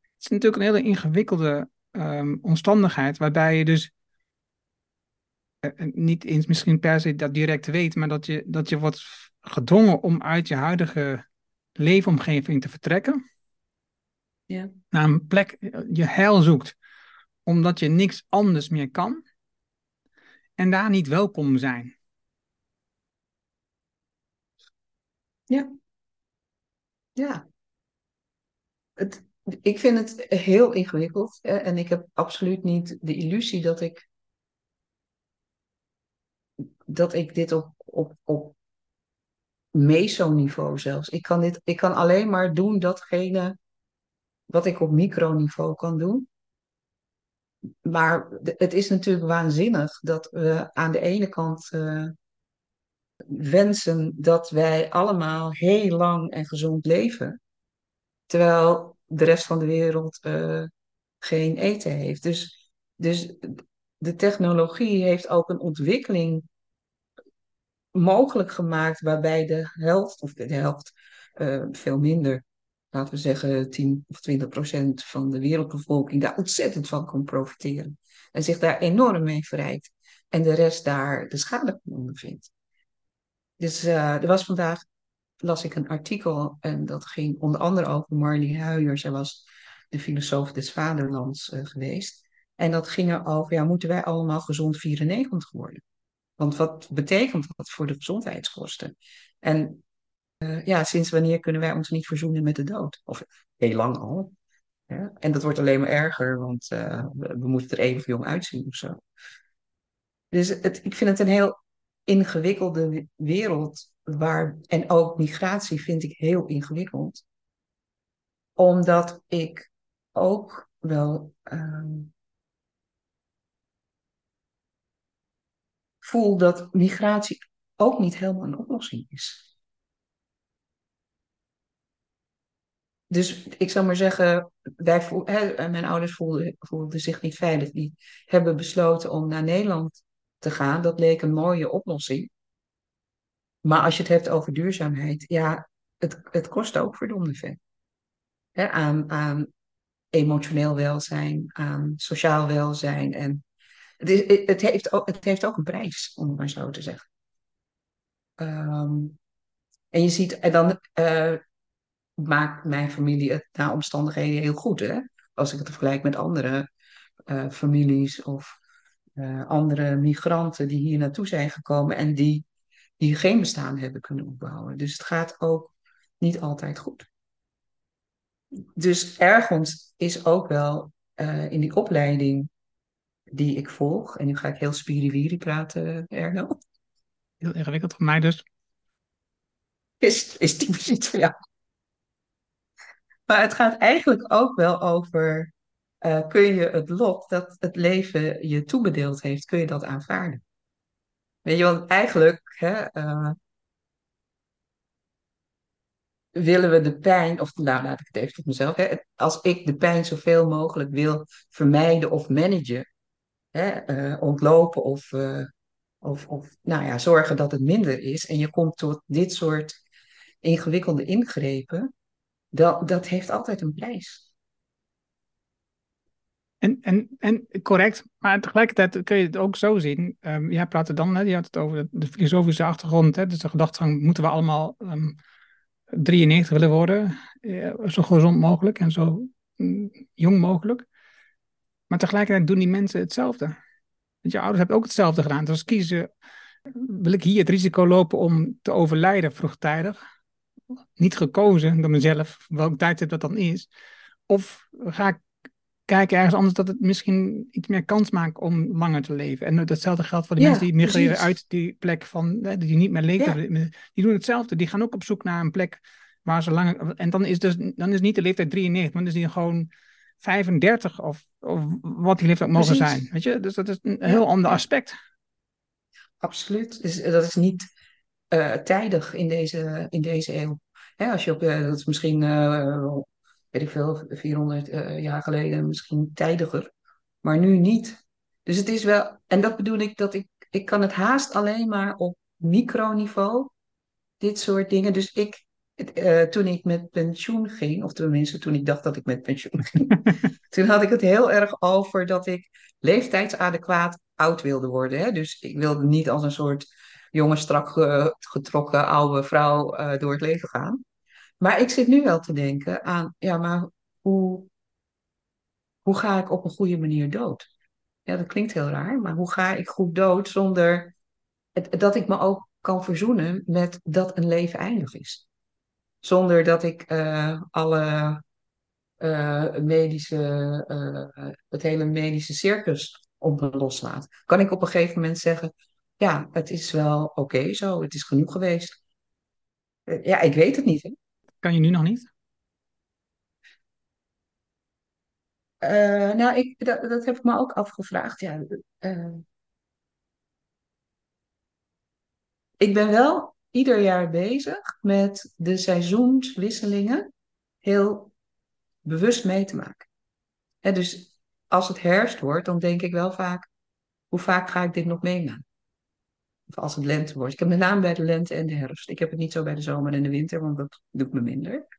Het is natuurlijk een hele ingewikkelde um, omstandigheid waarbij je dus niet eens misschien per se dat direct weet, maar dat je, dat je wordt gedwongen om uit je huidige leefomgeving te vertrekken. Ja. Naar een plek, je heil zoekt, omdat je niks anders meer kan. En daar niet welkom zijn. Ja. Ja. Het, ik vind het heel ingewikkeld. En ik heb absoluut niet de illusie dat ik, dat ik dit op, op, op meso-niveau zelfs. Ik kan, dit, ik kan alleen maar doen datgene wat ik op microniveau kan doen. Maar het is natuurlijk waanzinnig dat we aan de ene kant uh, wensen dat wij allemaal heel lang en gezond leven, terwijl de rest van de wereld uh, geen eten heeft. Dus, dus de technologie heeft ook een ontwikkeling mogelijk gemaakt waarbij de helft, of de helft, uh, veel minder, laten we zeggen 10 of 20 procent van de wereldbevolking daar ontzettend van kan profiteren. En zich daar enorm mee verrijkt. En de rest daar de schade van ondervindt. Dus uh, er was vandaag, las ik een artikel en dat ging onder andere over Marley Huijer. Zij was de filosoof des vaderlands uh, geweest. En dat ging erover, ja, moeten wij allemaal gezond 94 worden? Want wat betekent dat voor de gezondheidskosten? En uh, ja, sinds wanneer kunnen wij ons niet verzoenen met de dood? Of heel lang al. En dat wordt alleen maar erger, want uh, we, moeten er even jong uitzien of zo. Dus het, ik vind het een heel ingewikkelde wereld. Waar, en ook migratie vind ik heel ingewikkeld. Omdat ik ook wel um, voel dat migratie ook niet helemaal een oplossing is. Dus ik zou maar zeggen, wij voel, hè, mijn ouders voelden, voelden zich niet veilig. Die hebben besloten om naar Nederland te gaan. Dat leek een mooie oplossing. Maar als je het hebt over duurzaamheid, ja, het, het kost ook verdomde veel. Hè, aan, aan emotioneel welzijn, aan sociaal welzijn. En het, het, heeft ook, het heeft ook een prijs, om het maar zo te zeggen. Um, en je ziet, en dan uh, maakt mijn familie het naar omstandigheden heel goed. Hè? Als ik het vergelijk met andere uh, families of uh, andere migranten die hier naartoe zijn gekomen en die, die geen bestaan hebben kunnen opbouwen. Dus het gaat ook niet altijd goed. Dus ergens is ook wel in die opleiding die ik volg, en nu ga ik heel spiriwiri praten, Erno. Heel ingewikkeld voor mij dus. Is, is typisch voor jou. Maar het gaat eigenlijk ook wel over, uh, kun je het lot dat het leven je toebedeeld heeft, kun je dat aanvaarden? Weet je, want eigenlijk hè, uh, willen we de pijn, of nou laat ik het even tot mezelf, hè, als ik de pijn zoveel mogelijk wil vermijden of managen, uh, ontlopen of, of, of nou ja, zorgen dat het minder is, en je komt tot dit soort ingewikkelde ingrepen, dat, dat heeft altijd een prijs. En, en, en correct, maar tegelijkertijd kun je het ook zo zien. Um, jij praatte dan, hè, je had het over de, filosofische achtergrond, hè, dus de gedachtegang, moeten we allemaal um, 93 willen worden, eh, zo gezond mogelijk en zo mm, jong mogelijk. Maar tegelijkertijd doen die mensen hetzelfde. Want je ouders hebben ook hetzelfde gedaan. Dus kiezen, wil ik hier het risico lopen om te overlijden vroegtijdig? niet gekozen door mezelf, welk tijdstip dat dan is. Of ga ik kijken ergens anders dat het misschien iets meer kans maakt om langer te leven. En datzelfde geldt voor de ja, mensen die migreren precies. uit die plek van, die niet meer leven. Ja. Die doen hetzelfde. Die gaan ook op zoek naar een plek waar ze langer... En dan is, dus, dan is niet de leeftijd 93, maar dan is die gewoon 35 of, of wat die leeftijd mogen precies. zijn. Weet je? Dus dat is een heel ander aspect. Absoluut. Dus dat is niet uh, tijdig in deze, in deze eeuw. Hè, als je op, uh, dat is misschien, uh, weet ik veel, 400 jaar geleden misschien tijdiger, maar nu niet. Dus het is wel, en dat bedoel ik, dat ik, ik kan het haast alleen maar op microniveau, dit soort dingen. Dus ik, eh, toen ik met pensioen ging, of tenminste toen ik dacht dat ik met pensioen ging, toen had ik het heel erg over dat ik leeftijdsadequaat oud wilde worden. Hè? Dus ik wilde niet als een soort jonge, strak getrokken oude vrouw uh, door het leven gaan. Maar ik zit nu wel te denken aan, ja, maar hoe, hoe ga ik op een goede manier dood? Ja, dat klinkt heel raar, maar hoe ga ik goed dood zonder het, dat ik me ook kan verzoenen met dat een leven eindig is? Zonder dat ik uh, alle uh, medische, uh, het hele medische circus op me loslaat. Kan ik op een gegeven moment zeggen, ja, het is wel oké zo, het is genoeg geweest. ja, ik weet het niet. Hè? Kan je nu nog niet? Nou, ik, dat, dat, heb ik me ook afgevraagd. Ja, ik ben wel ieder jaar bezig met de seizoenswisselingen heel bewust mee te maken. Hè, dus als het herfst wordt, dan denk ik wel vaak, hoe vaak ga ik dit nog meemaken? Of als het lente wordt. Ik heb met name bij de lente en de herfst. Ik heb het niet zo bij de zomer en de winter, want dat doet me minder.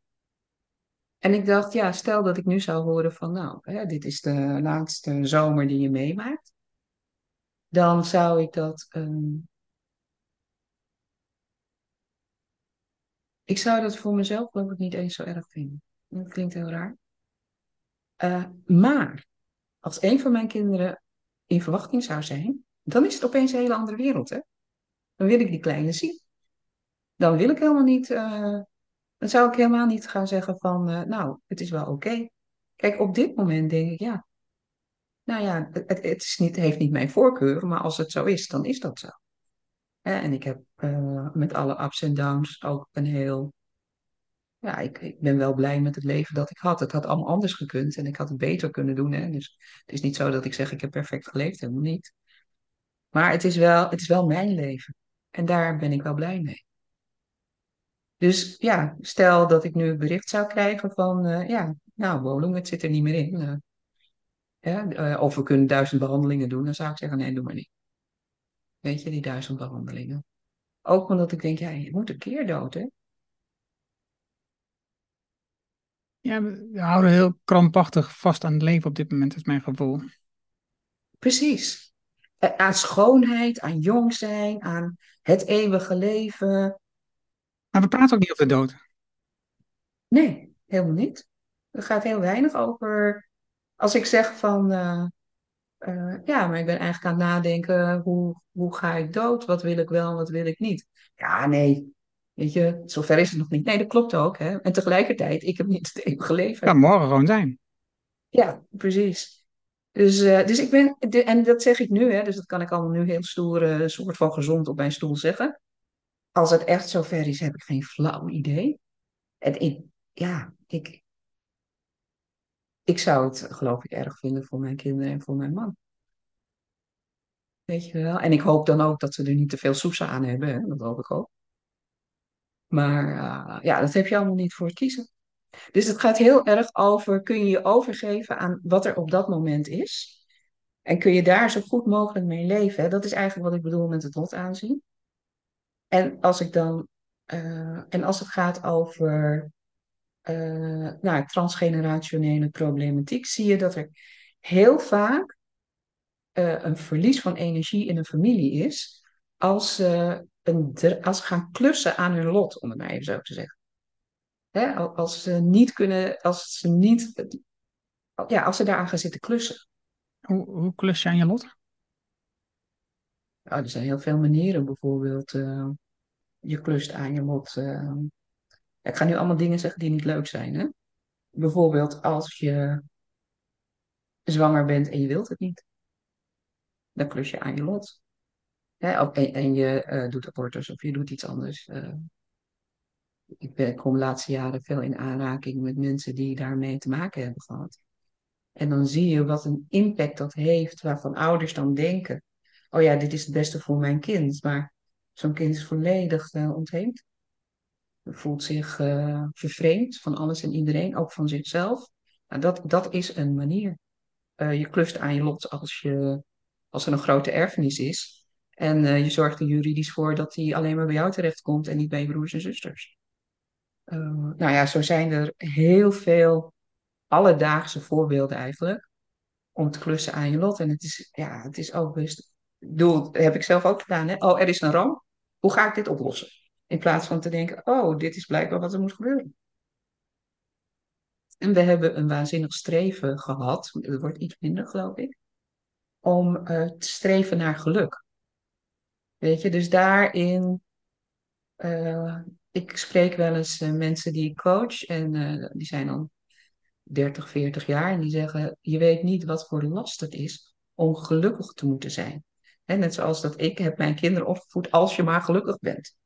En ik dacht, ja, stel dat ik nu zou horen van, nou, hè, dit is de laatste zomer die je meemaakt. Dan zou ik dat. Um... Ik zou dat voor mezelf geloof niet eens zo erg vinden. Dat klinkt heel raar. Uh, maar als een van mijn kinderen in verwachting zou zijn, dan is het opeens een hele andere wereld. Hè? Dan wil ik die kleine zien. Dan wil ik helemaal niet uh, dan zou ik helemaal niet gaan zeggen van, uh, nou, het is wel oké. Kijk, op dit moment denk ik, ja, nou ja, het, het is niet, heeft niet mijn voorkeur, maar als het zo is, dan is dat zo. En ik heb uh, met alle ups en downs ook een heel, ja, ik, ik, ben wel blij met het leven dat ik had. Het had allemaal anders gekund en ik had het beter kunnen doen. Hè? Dus het is niet zo dat ik zeg, ik heb perfect geleefd, helemaal niet. Maar het is wel, het is wel mijn leven. En daar ben ik wel blij mee. Dus ja, stel dat ik nu een bericht zou krijgen van, uh, ja, nou, Wolum, het zit er niet meer in. Ja, uh, of we kunnen duizend behandelingen doen, dan zou ik zeggen, nee, doe maar niet. Weet je, die duizend behandelingen. Ook omdat ik denk, ja, je moet een keer dood, hè? Ja, we houden heel krampachtig vast aan het leven op dit moment, is mijn gevoel. Precies. Aan schoonheid, aan jong zijn, aan het eeuwige leven, maar we praten ook niet over de dood. Nee, helemaal niet. Er gaat heel weinig over. Als ik zeg van, uh, uh, ja, maar ik ben eigenlijk aan het nadenken, hoe, hoe ga ik dood? Wat wil ik wel, wat wil ik niet? Ja, nee, weet je, zover is het nog niet. Nee, dat klopt ook. Hè? En tegelijkertijd, ik heb niet het eeuwige leven. Kan morgen gewoon zijn. Ja, precies. Dus, uh, dus ik ben, de, en dat zeg ik nu, hè, dus dat kan ik allemaal nu heel stoer, uh, soort van gezond op mijn stoel zeggen als het echt zover is, heb ik geen flauw idee. En ik, ja, ik, ik zou het geloof ik erg vinden voor mijn kinderen en voor mijn man. Weet je wel? En ik hoop dan ook dat ze er niet te veel soezen aan hebben. Hè? Dat hoop ik ook. Maar uh, ja, dat heb je allemaal niet voor het kiezen. Dus het gaat heel erg over, kun je je overgeven aan wat er op dat moment is? En kun je daar zo goed mogelijk mee leven? Dat is eigenlijk wat ik bedoel met het lot aanzien. En als ik dan, uh, en als het gaat over uh, nou, transgenerationele problematiek, zie je dat er heel vaak uh, een verlies van energie in een familie is als ze, een, als ze gaan klussen aan hun lot, om het maar even zo te zeggen. Hè, als ze niet kunnen, als ze niet, ja, als ze daaraan gaan zitten klussen. Hoe, hoe klus je aan je lot? Nou, er zijn heel veel manieren. Bijvoorbeeld, uh, je klust aan je lot. Ik ga nu allemaal dingen zeggen die niet leuk zijn. Hè? Bijvoorbeeld, als je zwanger bent en je wilt het niet, dan klus je aan je lot. Hè? En, je uh, doet abortus of je doet iets anders. ik, ben, ik kom de laatste jaren veel in aanraking met mensen die daarmee te maken hebben gehad. En dan zie je wat een impact dat heeft, waarvan ouders dan denken oh ja, dit is het beste voor mijn kind. Maar zo'n kind is volledig uh, ontheemd. Voelt zich uh, vervreemd van alles en iedereen, ook van zichzelf. Nou, dat, dat is een manier. Uh, je klust aan je lot als, je, als er een grote erfenis is. En je zorgt er juridisch voor dat die alleen maar bij jou terechtkomt en niet bij je broers en zusters. Nou ja, zo zijn er heel veel alledaagse voorbeelden eigenlijk om te klussen aan je lot. En het is, ja, het is ook best, doel heb ik zelf ook gedaan. Hè? Oh, er is een ramp. Hoe ga ik dit oplossen? In plaats van te denken, oh, dit is blijkbaar wat er moet gebeuren. En we hebben een waanzinnig streven gehad, het wordt iets minder geloof ik, om uh, te streven naar geluk. Weet je, dus daarin, uh, ik spreek wel eens uh, mensen die ik coach en die zijn dan 30, 40 jaar en die zeggen, je weet niet wat voor last het is om gelukkig te moeten zijn. En net zoals dat ik heb mijn kinderen opgevoed als je maar gelukkig bent.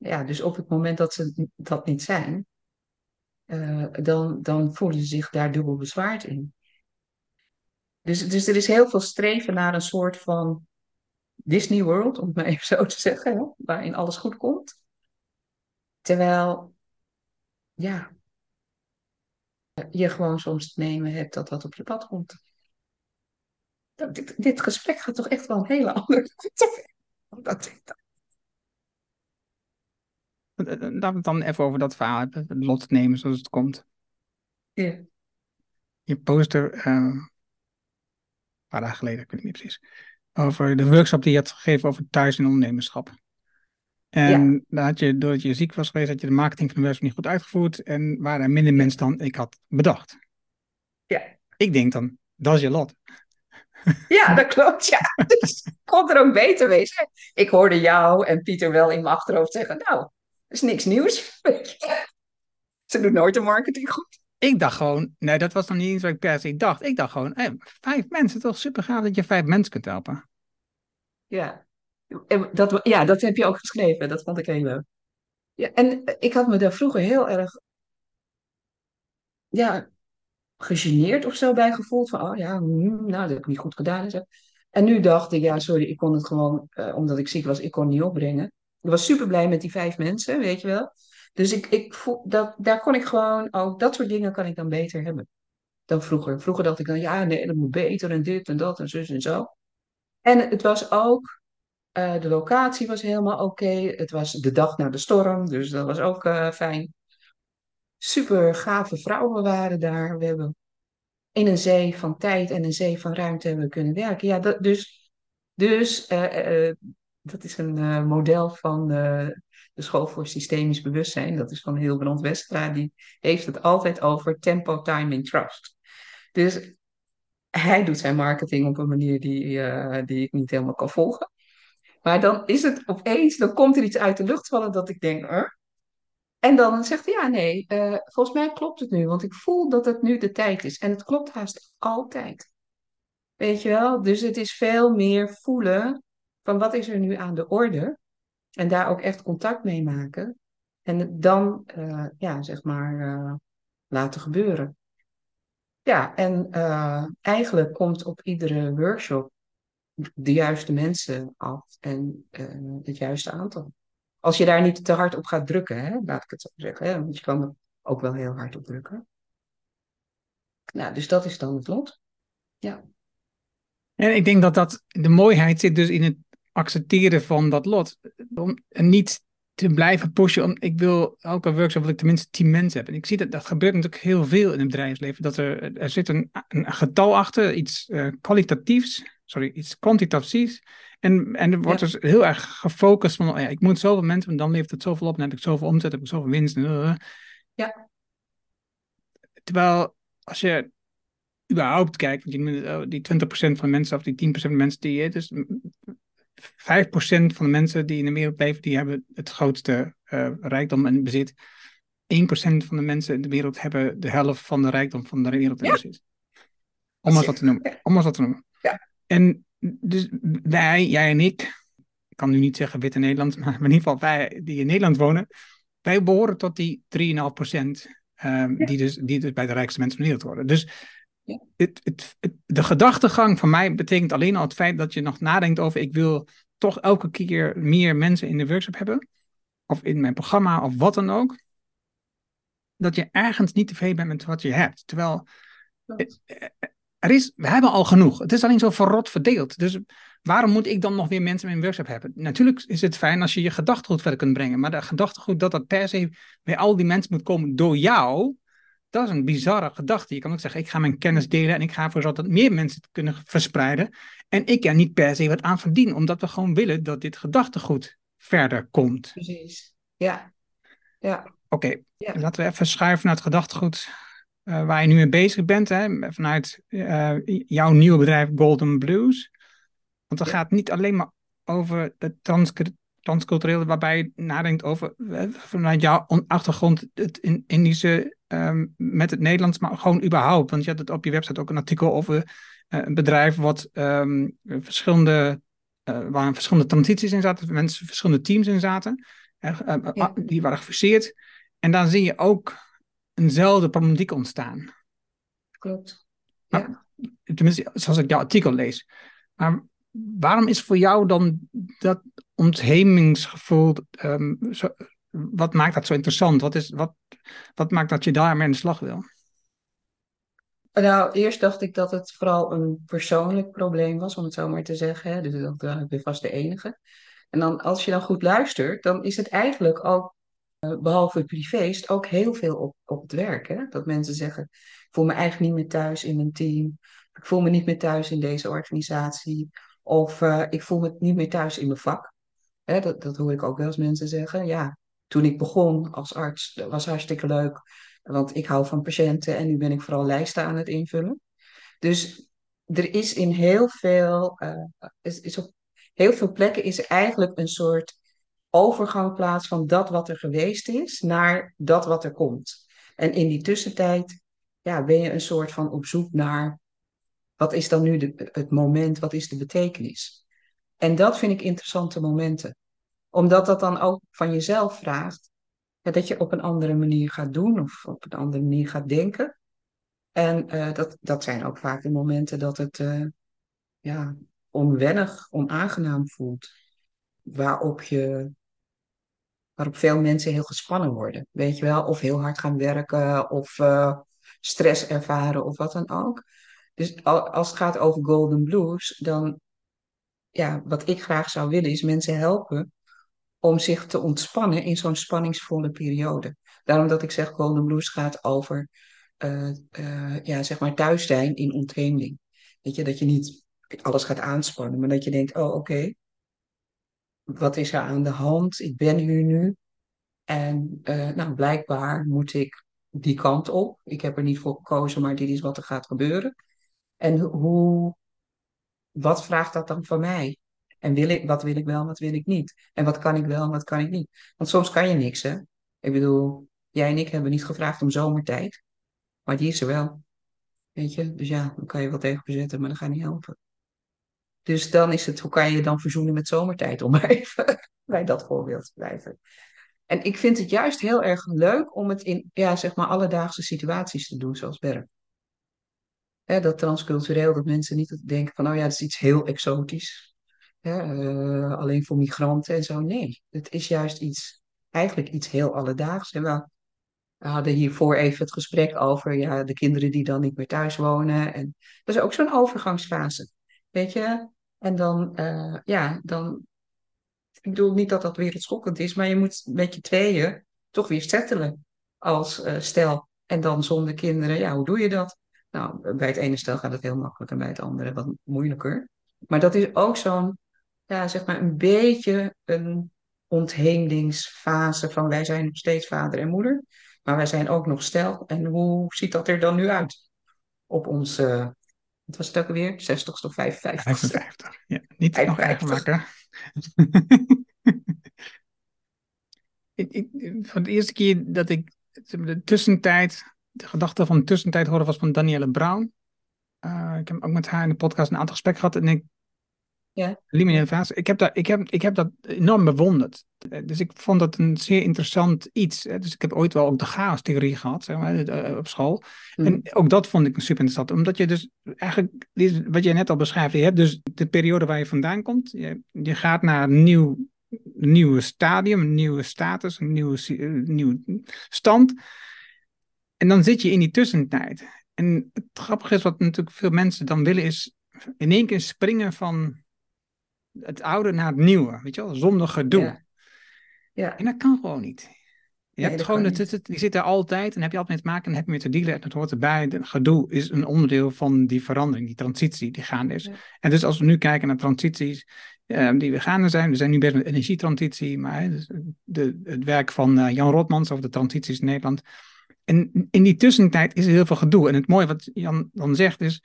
Ja, dus op het moment dat ze dat niet zijn, uh, dan, dan voelen ze zich daar dubbel bezwaard in. Dus, dus er is heel veel streven naar een soort van Disney World, om het maar even zo te zeggen, hè, waarin alles goed komt. Terwijl, ja, je gewoon soms het nemen hebt dat wat op je pad komt. Dit, dit gesprek gaat toch echt wel een hele andere kant. Dat dat. Laten we het dan even over dat verhaal, het lot nemen zoals het komt. Ja. Je poster, uh, een paar dagen geleden, ik weet niet precies, over de workshop die je had gegeven over thuis en ondernemerschap. En ja. dan had je, doordat je ziek was geweest, had je de marketing van de workshop niet goed uitgevoerd en waren er minder mensen dan ik had bedacht. Ja. Ik denk dan, dat is je lot. Ja, dat klopt, ja. Dus kon er ook beter wezen. Ik hoorde jou en Pieter wel in mijn achterhoofd zeggen, nou, is niks nieuws. Ze doen nooit de marketing goed. Ik dacht gewoon, nee, dat was nog niet iets wat ik per se dacht. Ik dacht gewoon, hey, vijf mensen, toch super gaaf dat je vijf mensen kunt helpen. Ja. Dat, ja, dat heb je ook geschreven. Dat vond ik heel leuk. Ja, en ik had me daar vroeger heel erg ja, gegeneerd of zo bij gevoeld. Van, oh ja, hmm, nou, dat heb ik niet goed gedaan. En, zo. en nu dacht ik, ja, sorry, ik kon het gewoon, uh, omdat ik ziek was, ik kon het niet opbrengen. Ik was super blij met die vijf mensen, weet je wel. Dus ik, ik voel, dat, daar kon ik gewoon, ook dat soort dingen kan ik dan beter hebben dan vroeger. Vroeger dacht ik dan, ja, nee, dat moet beter en dit en dat en zus en zo. En het was ook, uh, de locatie was helemaal oké. Het was de dag na de storm, dus dat was ook uh, fijn. Super gave vrouwen waren daar. We hebben in een zee van tijd en een zee van ruimte hebben kunnen werken. Ja, dat, dus, dus uh, dat is een model van de School voor Systemisch Bewustzijn. Dat is van Hilbrand Westra. Die heeft het altijd over tempo, timing, trust. Dus hij doet zijn marketing op een manier die, uh, die ik niet helemaal kan volgen. Maar dan is het opeens, dan komt er iets uit de lucht vallen dat ik denk, uh. en dan zegt hij, ja nee, uh, volgens mij klopt het nu, want ik voel dat het nu de tijd is. En het klopt haast altijd. Weet je wel? Dus het is veel meer voelen van wat is er nu aan de orde. En daar ook echt contact mee maken. En dan, uh, ja, zeg maar, uh, laten gebeuren. Ja, en uh, eigenlijk komt op iedere workshop de juiste mensen af en het juiste aantal. Als je daar niet te hard op gaat drukken, hè, laat ik het zo zeggen. Hè, want je kan er ook wel heel hard op drukken. Nou, dus dat is dan het lot. Ja. En ik denk dat, dat de mooiheid zit dus in het accepteren van dat lot. Om niet te blijven pushen. Om, ik wil elke workshop wil ik tenminste tien mensen hebben. En ik zie dat dat gebeurt natuurlijk heel veel in het bedrijfsleven. Dat er, er zit een, een getal achter, iets uh, kwalitatiefs, sorry, iets kwantitatiefs. En, en er wordt ja. dus heel erg gefocust van, oh ja, ik moet zoveel mensen, en dan levert het zoveel op, dan heb ik zoveel omzet, heb ik zoveel winst. Uh. Ja. Terwijl als je überhaupt kijkt, want je, die 20% van mensen of die 10% van mensen die je, dus 5% van de mensen die in de wereld leven, die hebben het grootste uh, rijkdom en bezit. 1% van de mensen in de wereld hebben de helft van de rijkdom van de wereld in ja. bezit. Om eens wat te noemen. Om eens wat te noemen. Ja. En dus wij, jij en ik, ik kan nu niet zeggen witte Nederland, maar in ieder geval wij die in Nederland wonen, wij behoren tot die 3,5% uh, ja. die, dus, die dus bij de rijkste mensen van de wereld horen. Dus. Het, het, het, de gedachtegang van mij betekent alleen al het feit dat je nog nadenkt over ik wil toch elke keer meer mensen in de workshop hebben. Of in mijn programma of wat dan ook. Dat je ergens niet tevreden bent met wat je hebt. Terwijl er is, we hebben al genoeg. Het is alleen zo verrot verdeeld. Dus waarom moet ik dan nog weer mensen in mijn workshop hebben? Natuurlijk is het fijn als je je gedachtegoed verder kunt brengen. Maar de gedachtegoed dat dat per se bij al die mensen moet komen door jou. Dat is een bizarre gedachte. Je kan ook zeggen, ik ga mijn kennis delen en ik ga ervoor zorgen dat meer mensen het kunnen verspreiden. En ik er niet per se wat aan verdien, omdat we gewoon willen dat dit gedachtegoed verder komt. Precies. Ja. Ja. Oké, laten we even schuiven naar het gedachtegoed uh, waar je nu mee bezig bent, hè, vanuit uh, jouw nieuwe bedrijf Golden Blues. Want ja. gaat niet alleen maar over het trans transculturele, waarbij je nadenkt over uh, vanuit jouw achtergrond het in Indische um, met het Nederlands, maar gewoon überhaupt. Want je had het op je website ook een artikel over een bedrijf wat um, verschillende, waar verschillende transities in zaten, mensen verschillende teams in zaten. Ja. Die waren gefuseerd. En dan zie je ook eenzelfde problematiek ontstaan. Klopt. Ja. tenminste, zoals ik jouw artikel lees. Maar waarom is voor jou dan dat onthemingsgevoel, zo, wat maakt dat zo interessant? Wat, is, wat, wat maakt dat je daarmee aan de slag wil? Nou, eerst dacht ik dat het vooral een persoonlijk probleem was, om het zo maar te zeggen. Dus dacht, ik ben vast de enige. En dan, als je dan goed luistert, dan is het eigenlijk ook uh, behalve privé, ook heel veel op, op het werk. Hè? Dat mensen zeggen, ik voel me eigenlijk niet meer thuis in mijn team. Ik voel me niet meer thuis in deze organisatie. Of uh, ik voel me niet meer thuis in mijn vak. Dat, dat hoor ik ook wel eens mensen zeggen. Ja, toen ik begon als arts, dat was hartstikke leuk. Want ik hou van patiënten en nu ben ik vooral lijsten aan het invullen. Dus er is in heel veel, uh, is, is op heel veel plekken is eigenlijk een soort overgang plaats van dat wat er geweest is naar dat wat er komt. En in die tussentijd ja, ben je een soort van op zoek naar wat is dan nu de, het moment, wat is de betekenis. En dat vind ik interessante momenten. Omdat dat dan ook van jezelf vraagt dat je op een andere manier gaat doen of op een andere manier gaat denken. En uh, dat, dat zijn ook vaak de momenten dat het uh, ja, onwennig, onaangenaam voelt. Waarop je waarop veel mensen heel gespannen worden. Weet je wel, of heel hard gaan werken, of uh, stress ervaren, of wat dan ook. Dus als het gaat over Golden Blues, dan, ja, wat ik graag zou willen, is mensen helpen om zich te ontspannen in zo'n spanningsvolle periode. Daarom dat ik zeg, Golden Blues gaat over, uh, ja, zeg maar thuis zijn in ontheemling. Weet je, dat je niet alles gaat aanspannen, maar dat je denkt, oh oké, wat is er aan de hand? Ik ben hier nu. En uh, nou, blijkbaar moet ik die kant op. Ik heb er niet voor gekozen, maar dit is wat er gaat gebeuren. En hoe, wat vraagt dat dan van mij? En wil ik, wat wil ik wel, wat wil ik niet? En wat kan ik wel en wat kan ik niet? Want soms kan je niks, hè? Ik bedoel, jij en ik hebben niet gevraagd om zomertijd. Maar die is er wel. Weet je? Dus ja, dan kan je wel tegen verzetten, maar dat gaat niet helpen. Dus dan is het, hoe kan je dan verzoenen met zomertijd, om even bij dat voorbeeld te blijven. En ik vind het juist heel erg leuk om het in, ja, zeg maar, alledaagse situaties te doen, zoals. Hè, dat transcultureel, dat mensen niet denken van, oh ja, dat is iets heel exotisch. Uh, alleen voor migranten en zo. Nee, het is juist iets, eigenlijk iets heel alledaags. En we hadden hiervoor even het gesprek over ja, de kinderen die dan niet meer thuis wonen. En dat is ook zo'n overgangsfase. Weet je? En dan, uh, ja, dan. Ik bedoel niet dat dat wereldschokkend is, maar je moet met je tweeën toch weer settelen als uh, stel. En dan zonder kinderen, ja, hoe doe je dat? Nou, bij het ene stel gaat het heel makkelijk en bij het andere wat moeilijker. Maar dat is ook zo'n, ja, zeg maar, een beetje een ontheemdingsfase van wij zijn nog steeds vader en moeder, maar wij zijn ook nog stel. En hoe ziet dat er dan nu uit op onze wat was het ook alweer? 60 of 55? 55, ja. Niet 55. nog eigen maken. ik, ik, van de eerste keer dat ik de tussentijd, de gedachte van de tussentijd hoorde was van Danielle Brown. Uh, ik heb ook met haar in de podcast een aantal gesprekken gehad en ik ja. Fase. Ik heb, dat, ik, heb, ik heb dat enorm bewonderd. Dus ik vond dat een zeer interessant iets. Dus ik heb ooit wel ook de chaos-theorie gehad, zeg maar, eh, op school. Mm. En ook dat vond ik super interessant. Omdat je dus eigenlijk, wat je net al beschrijft, je hebt dus de periode waar je vandaan komt. Je, je gaat naar een nieuw, nieuwe stadium, een nieuwe status, een nieuwe, een nieuwe stand. En dan zit je in die tussentijd. En het grappige is, wat natuurlijk veel mensen dan willen, is in één keer springen van het oude naar het nieuwe. Weet je wel, zonder gedoe. Ja. Ja. En dat kan gewoon niet. Je Nee, hebt gewoon, kan het, niet. het, het- je zit daar altijd en heb je altijd mee te maken en heb je mee te dealen en het hoort erbij. Het gedoe is een onderdeel van die verandering, die transitie die gaande is. Ja. En dus als we nu kijken naar transities eh, die we gaande zijn, we zijn nu bezig met energietransitie, maar dus de, het werk van eh, Jan Rotmans over de transities in Nederland. En in die tussentijd is er heel veel gedoe. En het mooie wat Jan dan zegt is,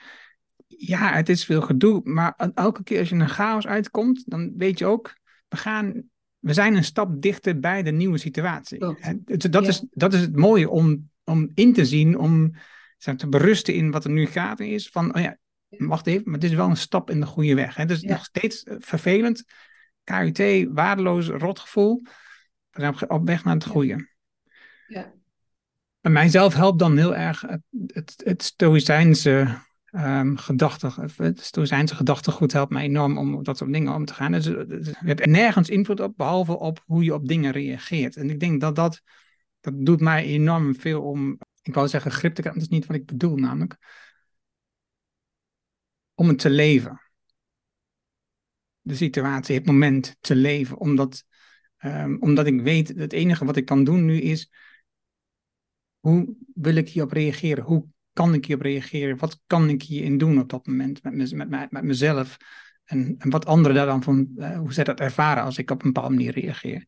ja, het is veel gedoe, maar elke keer als je in een chaos uitkomt, dan weet je ook, we gaan, we zijn een stap dichter bij de nieuwe situatie. Dat, Ja. is, dat is het mooie om, om in te zien, om zeg, te berusten in wat er nu gaande is. Van, oh ja, wacht even, maar het is wel een stap in de goede weg. Het is Ja. nog steeds eh, vervelend. KUT, waardeloos, rotgevoel. We zijn op, weg naar het goede. Ja. Bij mijzelf helpt dan heel erg het, het, het stoïcijnse ehm gedachte, het stoïcijnse gedachtegoed helpt mij enorm om dat soort dingen om te gaan. Dus, eh, dus je hebt er nergens invloed op, behalve op hoe je op dingen reageert. En ik denk dat dat, dat doet mij enorm veel om, ik wou zeggen grip te krijgen, dat is niet wat ik bedoel namelijk, om het te leven. De situatie, het moment te leven, omdat, ehm, omdat ik weet, het enige wat ik kan doen nu is, hoe wil ik hierop reageren? Hoe kan ik hierop reageren? Wat kan ik hierin doen op dat moment met, mez- met, met, met mezelf? En, en wat anderen daar dan van, eh, hoe zij dat ervaren als ik op een bepaalde manier reageer.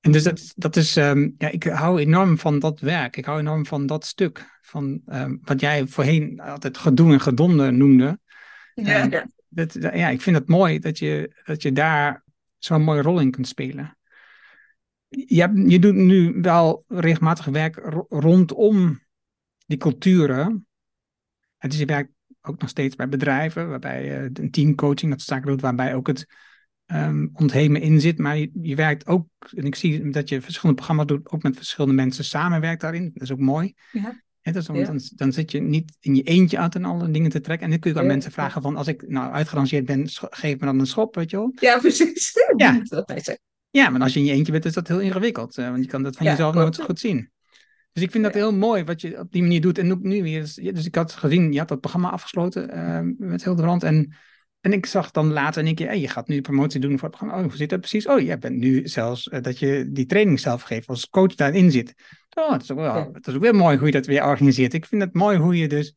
En dus dat, dat is, ehm, ja, ik hou enorm van dat werk. Ik hou enorm van dat stuk. Van ehm, wat jij voorheen altijd gedoe en gedonde noemde. Ja. Ja. Dat, dat- ja, ik vind het mooi dat je, dat je daar zo'n mooie rol in kunt spelen. Je, je doet nu wel regelmatig werk ro- rondom die culturen. Het is je werkt ook nog steeds bij bedrijven, waarbij je een teamcoaching, dat zaken doet, waarbij ook het ehm onthemen in zit. Maar je, je werkt ook, en ik zie dat je verschillende programma's doet, ook met verschillende mensen samenwerkt daarin. Dat is ook mooi. Ja. Dat is, Ja. dan, dan zit je niet in je eentje uit en alle dingen te trekken. En dan kun je aan Ja, mensen vragen van, als ik nou uitgerangeerd ben, geef me dan een schop, weet je wel. Ja, precies. Ja. Dat. Ja, maar als je in je eentje bent, is dat heel ingewikkeld. eh, want je kan dat van jezelf nooit zo goed zien. Dus ik vind dat heel mooi wat je op die manier doet. En ook nu weer. Dus, dus ik had gezien, je had dat programma afgesloten eh, met Hildebrand. En, en ik zag dan later in een keer, hey, je gaat nu promotie doen voor het programma. Oh, hoe zit dat precies? Oh, jij bent nu zelfs eh, dat je die training zelf geeft als coach daarin zit. Oh, dat is, ook wel, dat is ook weer mooi hoe je dat weer organiseert. Ik vind het mooi hoe je dus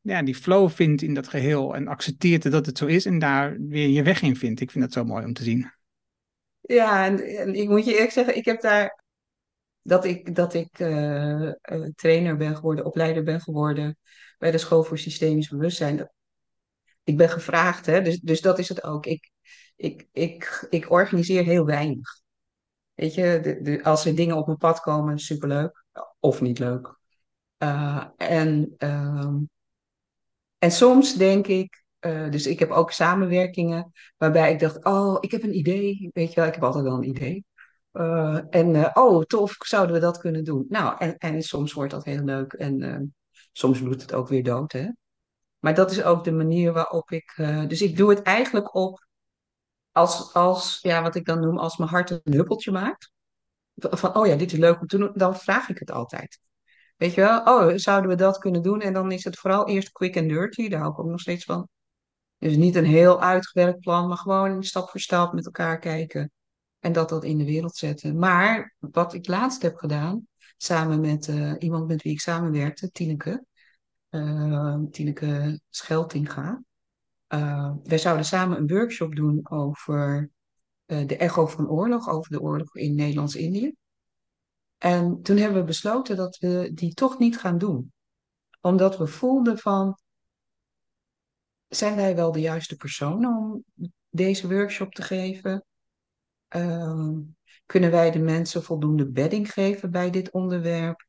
ja, die flow vindt in dat geheel. En accepteert dat het zo is en daar weer je weg in vindt. Ik vind dat zo mooi om te zien. Ja, en, en ik moet je eerlijk zeggen, ik heb daar dat ik, dat ik eh, eh, trainer ben geworden, opleider ben geworden bij de School voor Systemisch Bewustzijn. Ik ben gevraagd, hè, dus, dus dat is het ook. Ik, ik, ik, ik organiseer heel weinig. Weet je, de, als er dingen op mijn pad komen, superleuk. Of niet leuk. Eh, en, ehm, en soms denk ik, dus ik heb ook samenwerkingen waarbij ik dacht, oh, ik heb een idee. Weet je wel, ik heb altijd wel een idee. Eh, en eh, oh, tof, zouden we dat kunnen doen? Nou, en, en soms wordt dat heel leuk en eh, soms bloedt het ook weer dood, hè. Maar dat is ook de manier waarop ik. dus ik doe het eigenlijk op als, als, ja, wat ik dan noem, als mijn hart een huppeltje maakt. Van, oh ja, dit is leuk om te doen, dan vraag ik het altijd. Weet je wel, oh, zouden we dat kunnen doen? En dan is het vooral eerst quick and dirty, daar hou ik ook nog steeds van. Dus niet een heel uitgewerkt plan, maar gewoon stap voor stap met elkaar kijken. En dat dat in de wereld zetten. Maar wat ik laatst heb gedaan, samen met eh, iemand met wie ik samenwerkte, Tineke, eh, Tineke Scheltinga. Eh, wij zouden samen een workshop doen over de echo van oorlog, over de oorlog in Nederlands-Indië. En toen hebben we besloten dat we die toch niet gaan doen. Omdat we voelden van, zijn wij wel de juiste persoon om deze workshop te geven? Ehm, kunnen wij de mensen voldoende bedding geven bij dit onderwerp?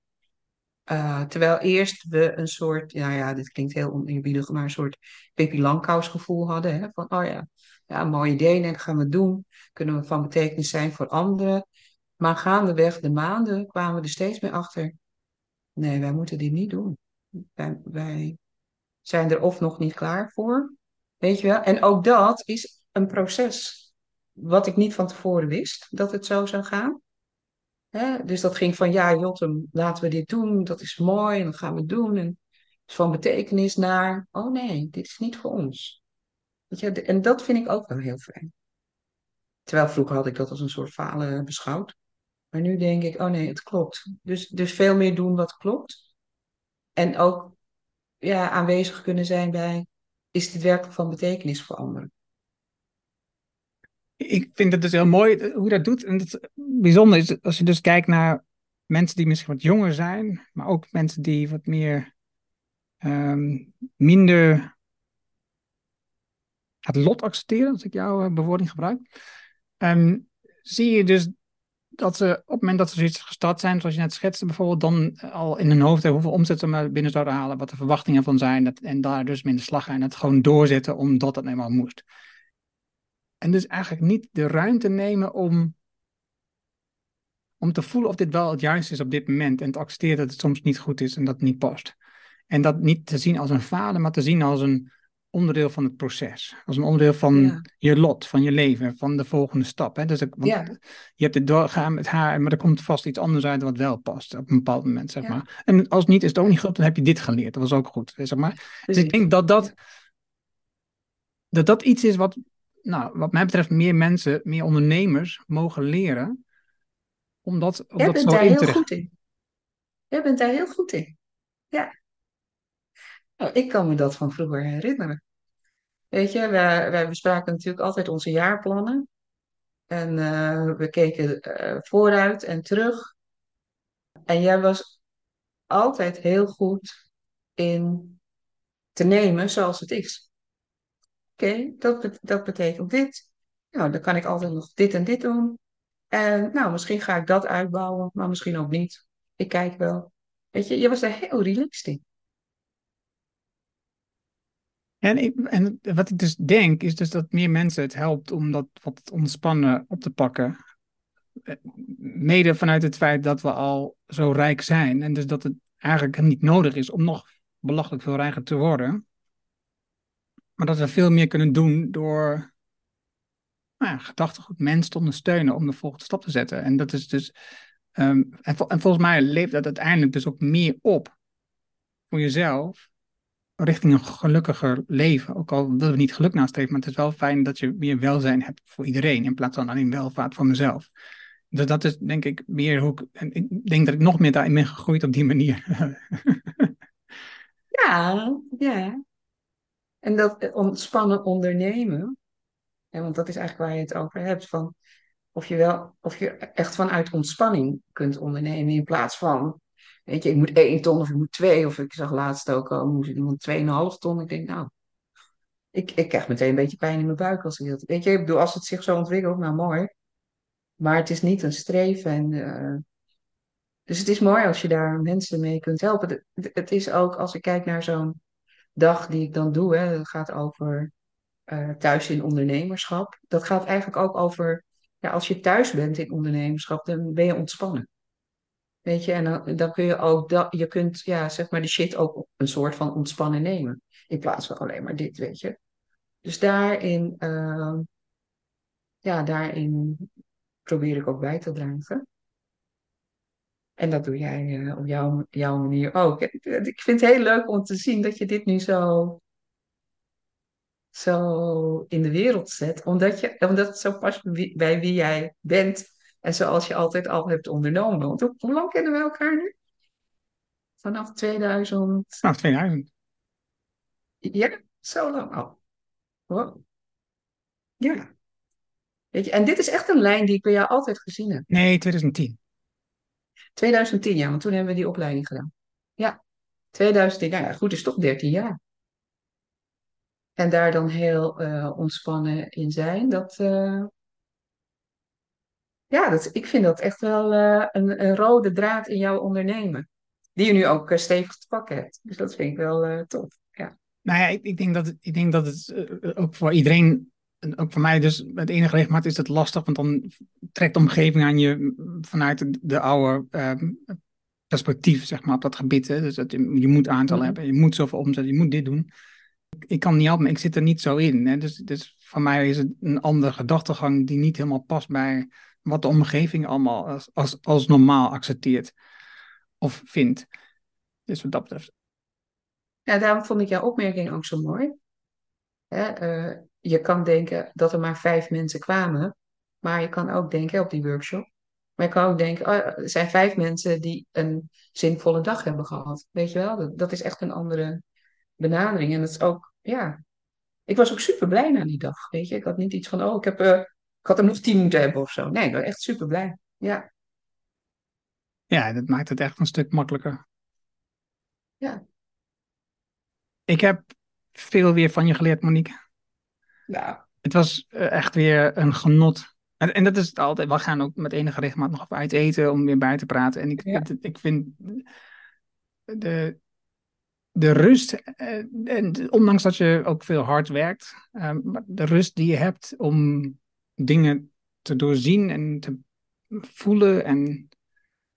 Uh, terwijl eerst we een soort, nou ja, dit klinkt heel oneerbiedig, maar een soort Pippi Langkous gevoel hadden. Hè? Van, oh ja, ja, een mooi idee, dat gaan we doen. Kunnen we van betekenis zijn voor anderen. Maar gaandeweg de maanden kwamen we er steeds meer achter. Nee, wij moeten dit niet doen. Wij, wij zijn er of nog niet klaar voor. Weet je wel? En ook dat is een proces. Wat ik niet van tevoren wist, dat het zo zou gaan. Hè? Dus dat ging van, ja, Jotem, laten we dit doen. Dat is mooi en dat gaan we doen. En Dus van betekenis naar, oh nee, dit is niet voor ons. Weet je, en dat vind ik ook wel heel fijn. Terwijl vroeger had ik dat als een soort falen beschouwd. Maar nu denk ik, oh nee, het klopt. Dus, dus veel meer doen wat klopt. En ook ja, aanwezig kunnen zijn bij, is dit werkelijk van betekenis voor anderen? Ik vind het dus heel mooi hoe je dat doet. En het bijzonder is, als je dus kijkt naar mensen die misschien wat jonger zijn, maar ook mensen die wat meer ehm, minder het lot accepteren, als ik jouw uh, bewoording gebruik. Um, zie je dus dat ze op het moment dat ze zoiets gestart zijn, zoals je net schetste bijvoorbeeld, dan al in hun hoofd hebben hoeveel omzet ze maar binnen zouden halen, wat de verwachtingen van zijn, dat, en daar dus minder slag gaan en het gewoon doorzetten omdat dat eenmaal moest. En dus eigenlijk niet de ruimte nemen om, om te voelen of dit wel het juiste is op dit moment en te accepteren dat het soms niet goed is en dat het niet past. En dat niet te zien als een falen, maar te zien als een, onderdeel van het proces. Als een onderdeel van je lot, van je leven, van de volgende stap. Hè? Dus ik, want Je hebt het doorgaan met haar, maar er komt vast iets anders uit wat wel past op een bepaald moment, zeg maar. En als niet is het ook niet goed, dan heb je dit geleerd. Dat was ook goed, zeg maar. Dus ik denk dat dat, dat, dat iets is wat, nou, wat mij betreft, meer mensen, meer ondernemers mogen leren. Omdat, omdat Jij bent daar heel goed in. Jij bent daar heel goed in. Ja. Nou, ik kan me dat van vroeger herinneren. Weet je, wij, wij bespraken natuurlijk altijd onze jaarplannen. En uh, we keken uh, vooruit en terug. En jij was altijd heel goed in te nemen zoals het is. Oké, dat, dat betekent dit. Nou, dan kan ik altijd nog dit en dit doen. En nou, misschien ga ik dat uitbouwen, maar misschien ook niet. Ik kijk wel. Weet je, je was er heel relaxed in. En, ik, en wat ik dus denk, is dus dat meer mensen het helpt om dat wat ontspannen op te pakken. Eh, mede vanuit het feit dat we al zo rijk zijn. En dus dat het eigenlijk niet nodig is om nog belachelijk veel rijker te worden. Maar dat we veel meer kunnen doen door nou ja, gedachtegoed mensen te ondersteunen om de volgende stap te zetten. En dat is dus. Um, en, en volgens mij leeft dat uiteindelijk dus ook meer op voor jezelf richting een gelukkiger leven. Ook al willen we niet geluk nastreven, maar het is wel fijn dat je meer welzijn hebt voor iedereen in plaats van alleen welvaart voor mezelf. Dus dat is denk ik meer hoe ik, en ik denk dat ik nog meer daarin ben gegroeid op die manier. ja, ja. En dat ontspannen ondernemen, want dat is eigenlijk waar je het over hebt, van of je wel, of je echt vanuit ontspanning kunt ondernemen in plaats van Weet je, ik moet één ton of ik moet twee. Of ik zag laatst ook al, moest iemand tweeënhalf ton. Ik denk, nou, ik, ik krijg meteen een beetje pijn in mijn buik als ik dat... Weet je, ik bedoel, als het zich zo ontwikkelt, nou mooi. Maar het is niet een streven. En, uh, dus het is mooi als je daar mensen mee kunt helpen. Het is ook, als ik kijk naar zo'n dag die ik dan doe, hè, dat gaat over uh, thuis in ondernemerschap. Dat gaat eigenlijk ook over, ja, als je thuis bent in ondernemerschap, dan ben je ontspannen. Weet je, en dan, dan kun je ook, dat, je kunt, ja, zeg maar, de shit ook een soort van ontspannen nemen. In plaats van alleen maar dit, weet je. Dus daarin, uh, ja, daarin probeer ik ook bij te dragen. En dat doe jij uh, op jouw, jouw manier ook. Ik vind het heel leuk om te zien dat je dit nu zo, zo in de wereld zet. Omdat, je, omdat het zo past bij wie jij bent en zoals je altijd al hebt ondernomen. Want hoe, lang kennen we elkaar nu? Vanaf 2000? Vanaf 2000. Ja, zo lang al. Wow. Ja. Weet je, en dit is echt een lijn die ik bij jou altijd gezien heb. Nee, 2010. 2010, ja, want toen hebben we die opleiding gedaan. Ja, 2010, nou ja, goed, is toch 13 jaar. En daar dan heel uh, ontspannen in zijn, dat, uh, ja, dat, ik vind dat echt wel uh, een, een, rode draad in jouw ondernemen. Die je nu ook stevig te pakken hebt. Dus dat vind ik wel tof. Ja. Nou ja, ik, ik, denk dat ik denk dat het ook voor iedereen, ook voor mij dus, met enige regelmaat is het lastig. Want dan trekt de omgeving aan je vanuit de, oude ehm, perspectief, zeg maar, op dat gebied. Hè. Dus dat je, je moet aantal mm. hebben, je moet zoveel omzetten, je moet dit doen. Ik kan niet helpen, ik zit er niet zo in. Hè. Dus, dus voor mij is het een andere gedachtegang die niet helemaal past bij wat de omgeving allemaal als, als, als normaal accepteert of vindt. Dus wat dat betreft. Ja, daarom vond ik jouw opmerking ook zo mooi. Hè, eh, je kan denken dat er maar vijf mensen kwamen, maar je kan ook denken op die workshop. Maar je kan ook denken, oh, er zijn vijf mensen die een zinvolle dag hebben gehad. Weet je wel, dat, dat is echt een andere benadering. En dat is ook, ja, ik was ook super blij na die dag. Weet je, ik had niet iets van, oh, ik, heb, eh, ik had er nog tien moeten hebben of zo. Nee, ik was echt super blij. Ja, Ja, dat maakt het echt een stuk makkelijker. ja. Ik heb veel weer van je geleerd, Monique. Nou, Het was eh, echt weer een genot. En, en dat is het altijd. We gaan ook met enige regelmaat nog even uit eten om weer bij te praten. En ik, Ja. het- ik vind de, de rust, eh, en ondanks dat je ook veel hard werkt, eh, maar de rust die je hebt om dingen te doorzien en te voelen en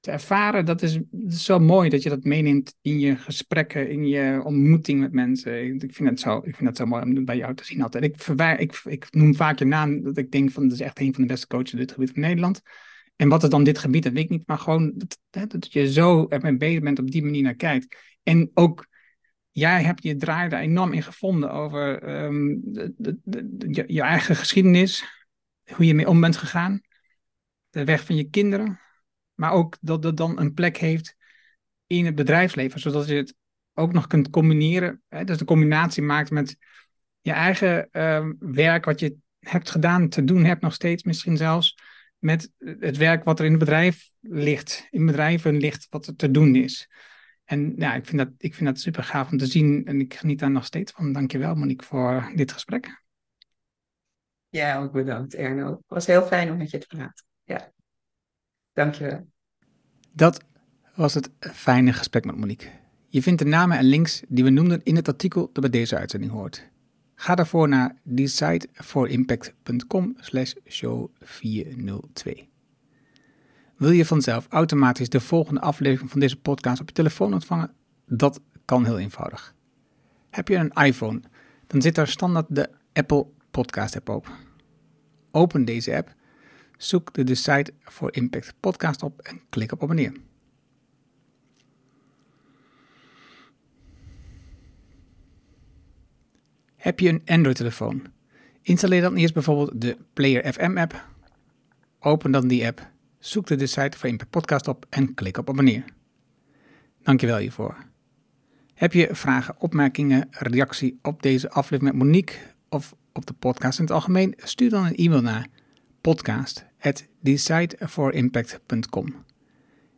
ervaren, dat is, dat zo mooi dat je dat meeneemt in je gesprekken, in je ontmoeting met mensen. Ik, vind het zo, ik vind het zo mooi om dat bij jou te zien altijd. Ik, ik, ik noem vaak je naam, dat ik denk van, dat is echt een van de beste coaches in dit gebied van Nederland. En wat is dan dit gebied, dat weet ik niet, maar gewoon dat, dat je zo ermee bezig bent, op die manier naar kijkt. En ook, jij hebt je draai daar enorm in gevonden over ehm, de- de- je, je eigen geschiedenis, hoe je mee om bent gegaan, de weg van je kinderen, maar ook dat dat dan een plek heeft in het bedrijfsleven, zodat je het ook nog kunt combineren. Hè? Dus de combinatie maakt met je eigen ehm, werk, wat je hebt gedaan, te doen hebt nog steeds misschien zelfs, met het werk wat er in het bedrijf ligt, in bedrijven ligt, wat er te doen is. En ja, ik vind dat, ik vind dat super gaaf om te zien en ik geniet daar nog steeds van. Dankjewel Monique voor dit gesprek. ja, ook bedankt Erno. Het was heel fijn om met je te praten. Ja, dankjewel. Dat was het fijne gesprek met Monique. Je vindt de namen en links die we noemden in het artikel dat bij deze uitzending hoort. Ga daarvoor naar decideforimpact.com slash show 402. Wil je vanzelf automatisch de volgende aflevering van deze podcast op je telefoon ontvangen? Dat kan heel eenvoudig. Heb je een iPhone, dan zit daar standaard de Apple Podcast app op. Open deze app, zoek de Decide for Impact podcast op en klik op abonneer. Heb je een Android-telefoon? Installeer dan eerst bijvoorbeeld de Player FM app. Open dan die app, zoek de Decide for Impact podcast op en klik op abonneer. Dankjewel hiervoor. Heb je vragen, opmerkingen, reactie op deze aflevering met Monique of op de podcast in het algemeen? Stuur dan een e-mail naar podcast@decideforimpact.com.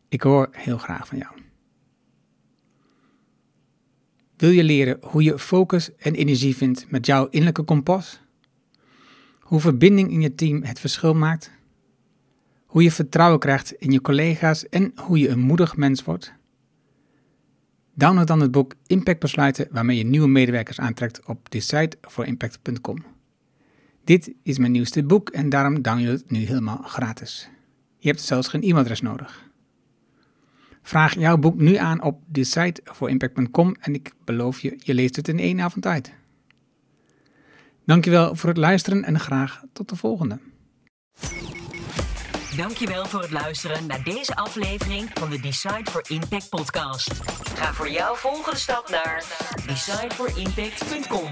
Ik hoor heel graag van jou. Wil je leren hoe je focus en energie vindt met jouw innerlijke kompas? Hoe verbinding in je team het verschil maakt? Hoe je vertrouwen krijgt in je collega's en hoe je een moedig mens wordt? Download dan het boek Impact Besluiten waarmee je nieuwe medewerkers aantrekt op decideforimpact.com. Dit is mijn nieuwste boek en daarom download het nu helemaal gratis. Je hebt zelfs geen e-mailadres nodig. Vraag jouw boek nu aan op decideforimpact.com en ik beloof je, je leest het in één avond uit. Dankjewel voor het luisteren en graag tot de volgende. Dankjewel voor het luisteren naar deze aflevering van de Decide for Impact podcast. Ga voor jouw volgende stap naar decideforimpact.com.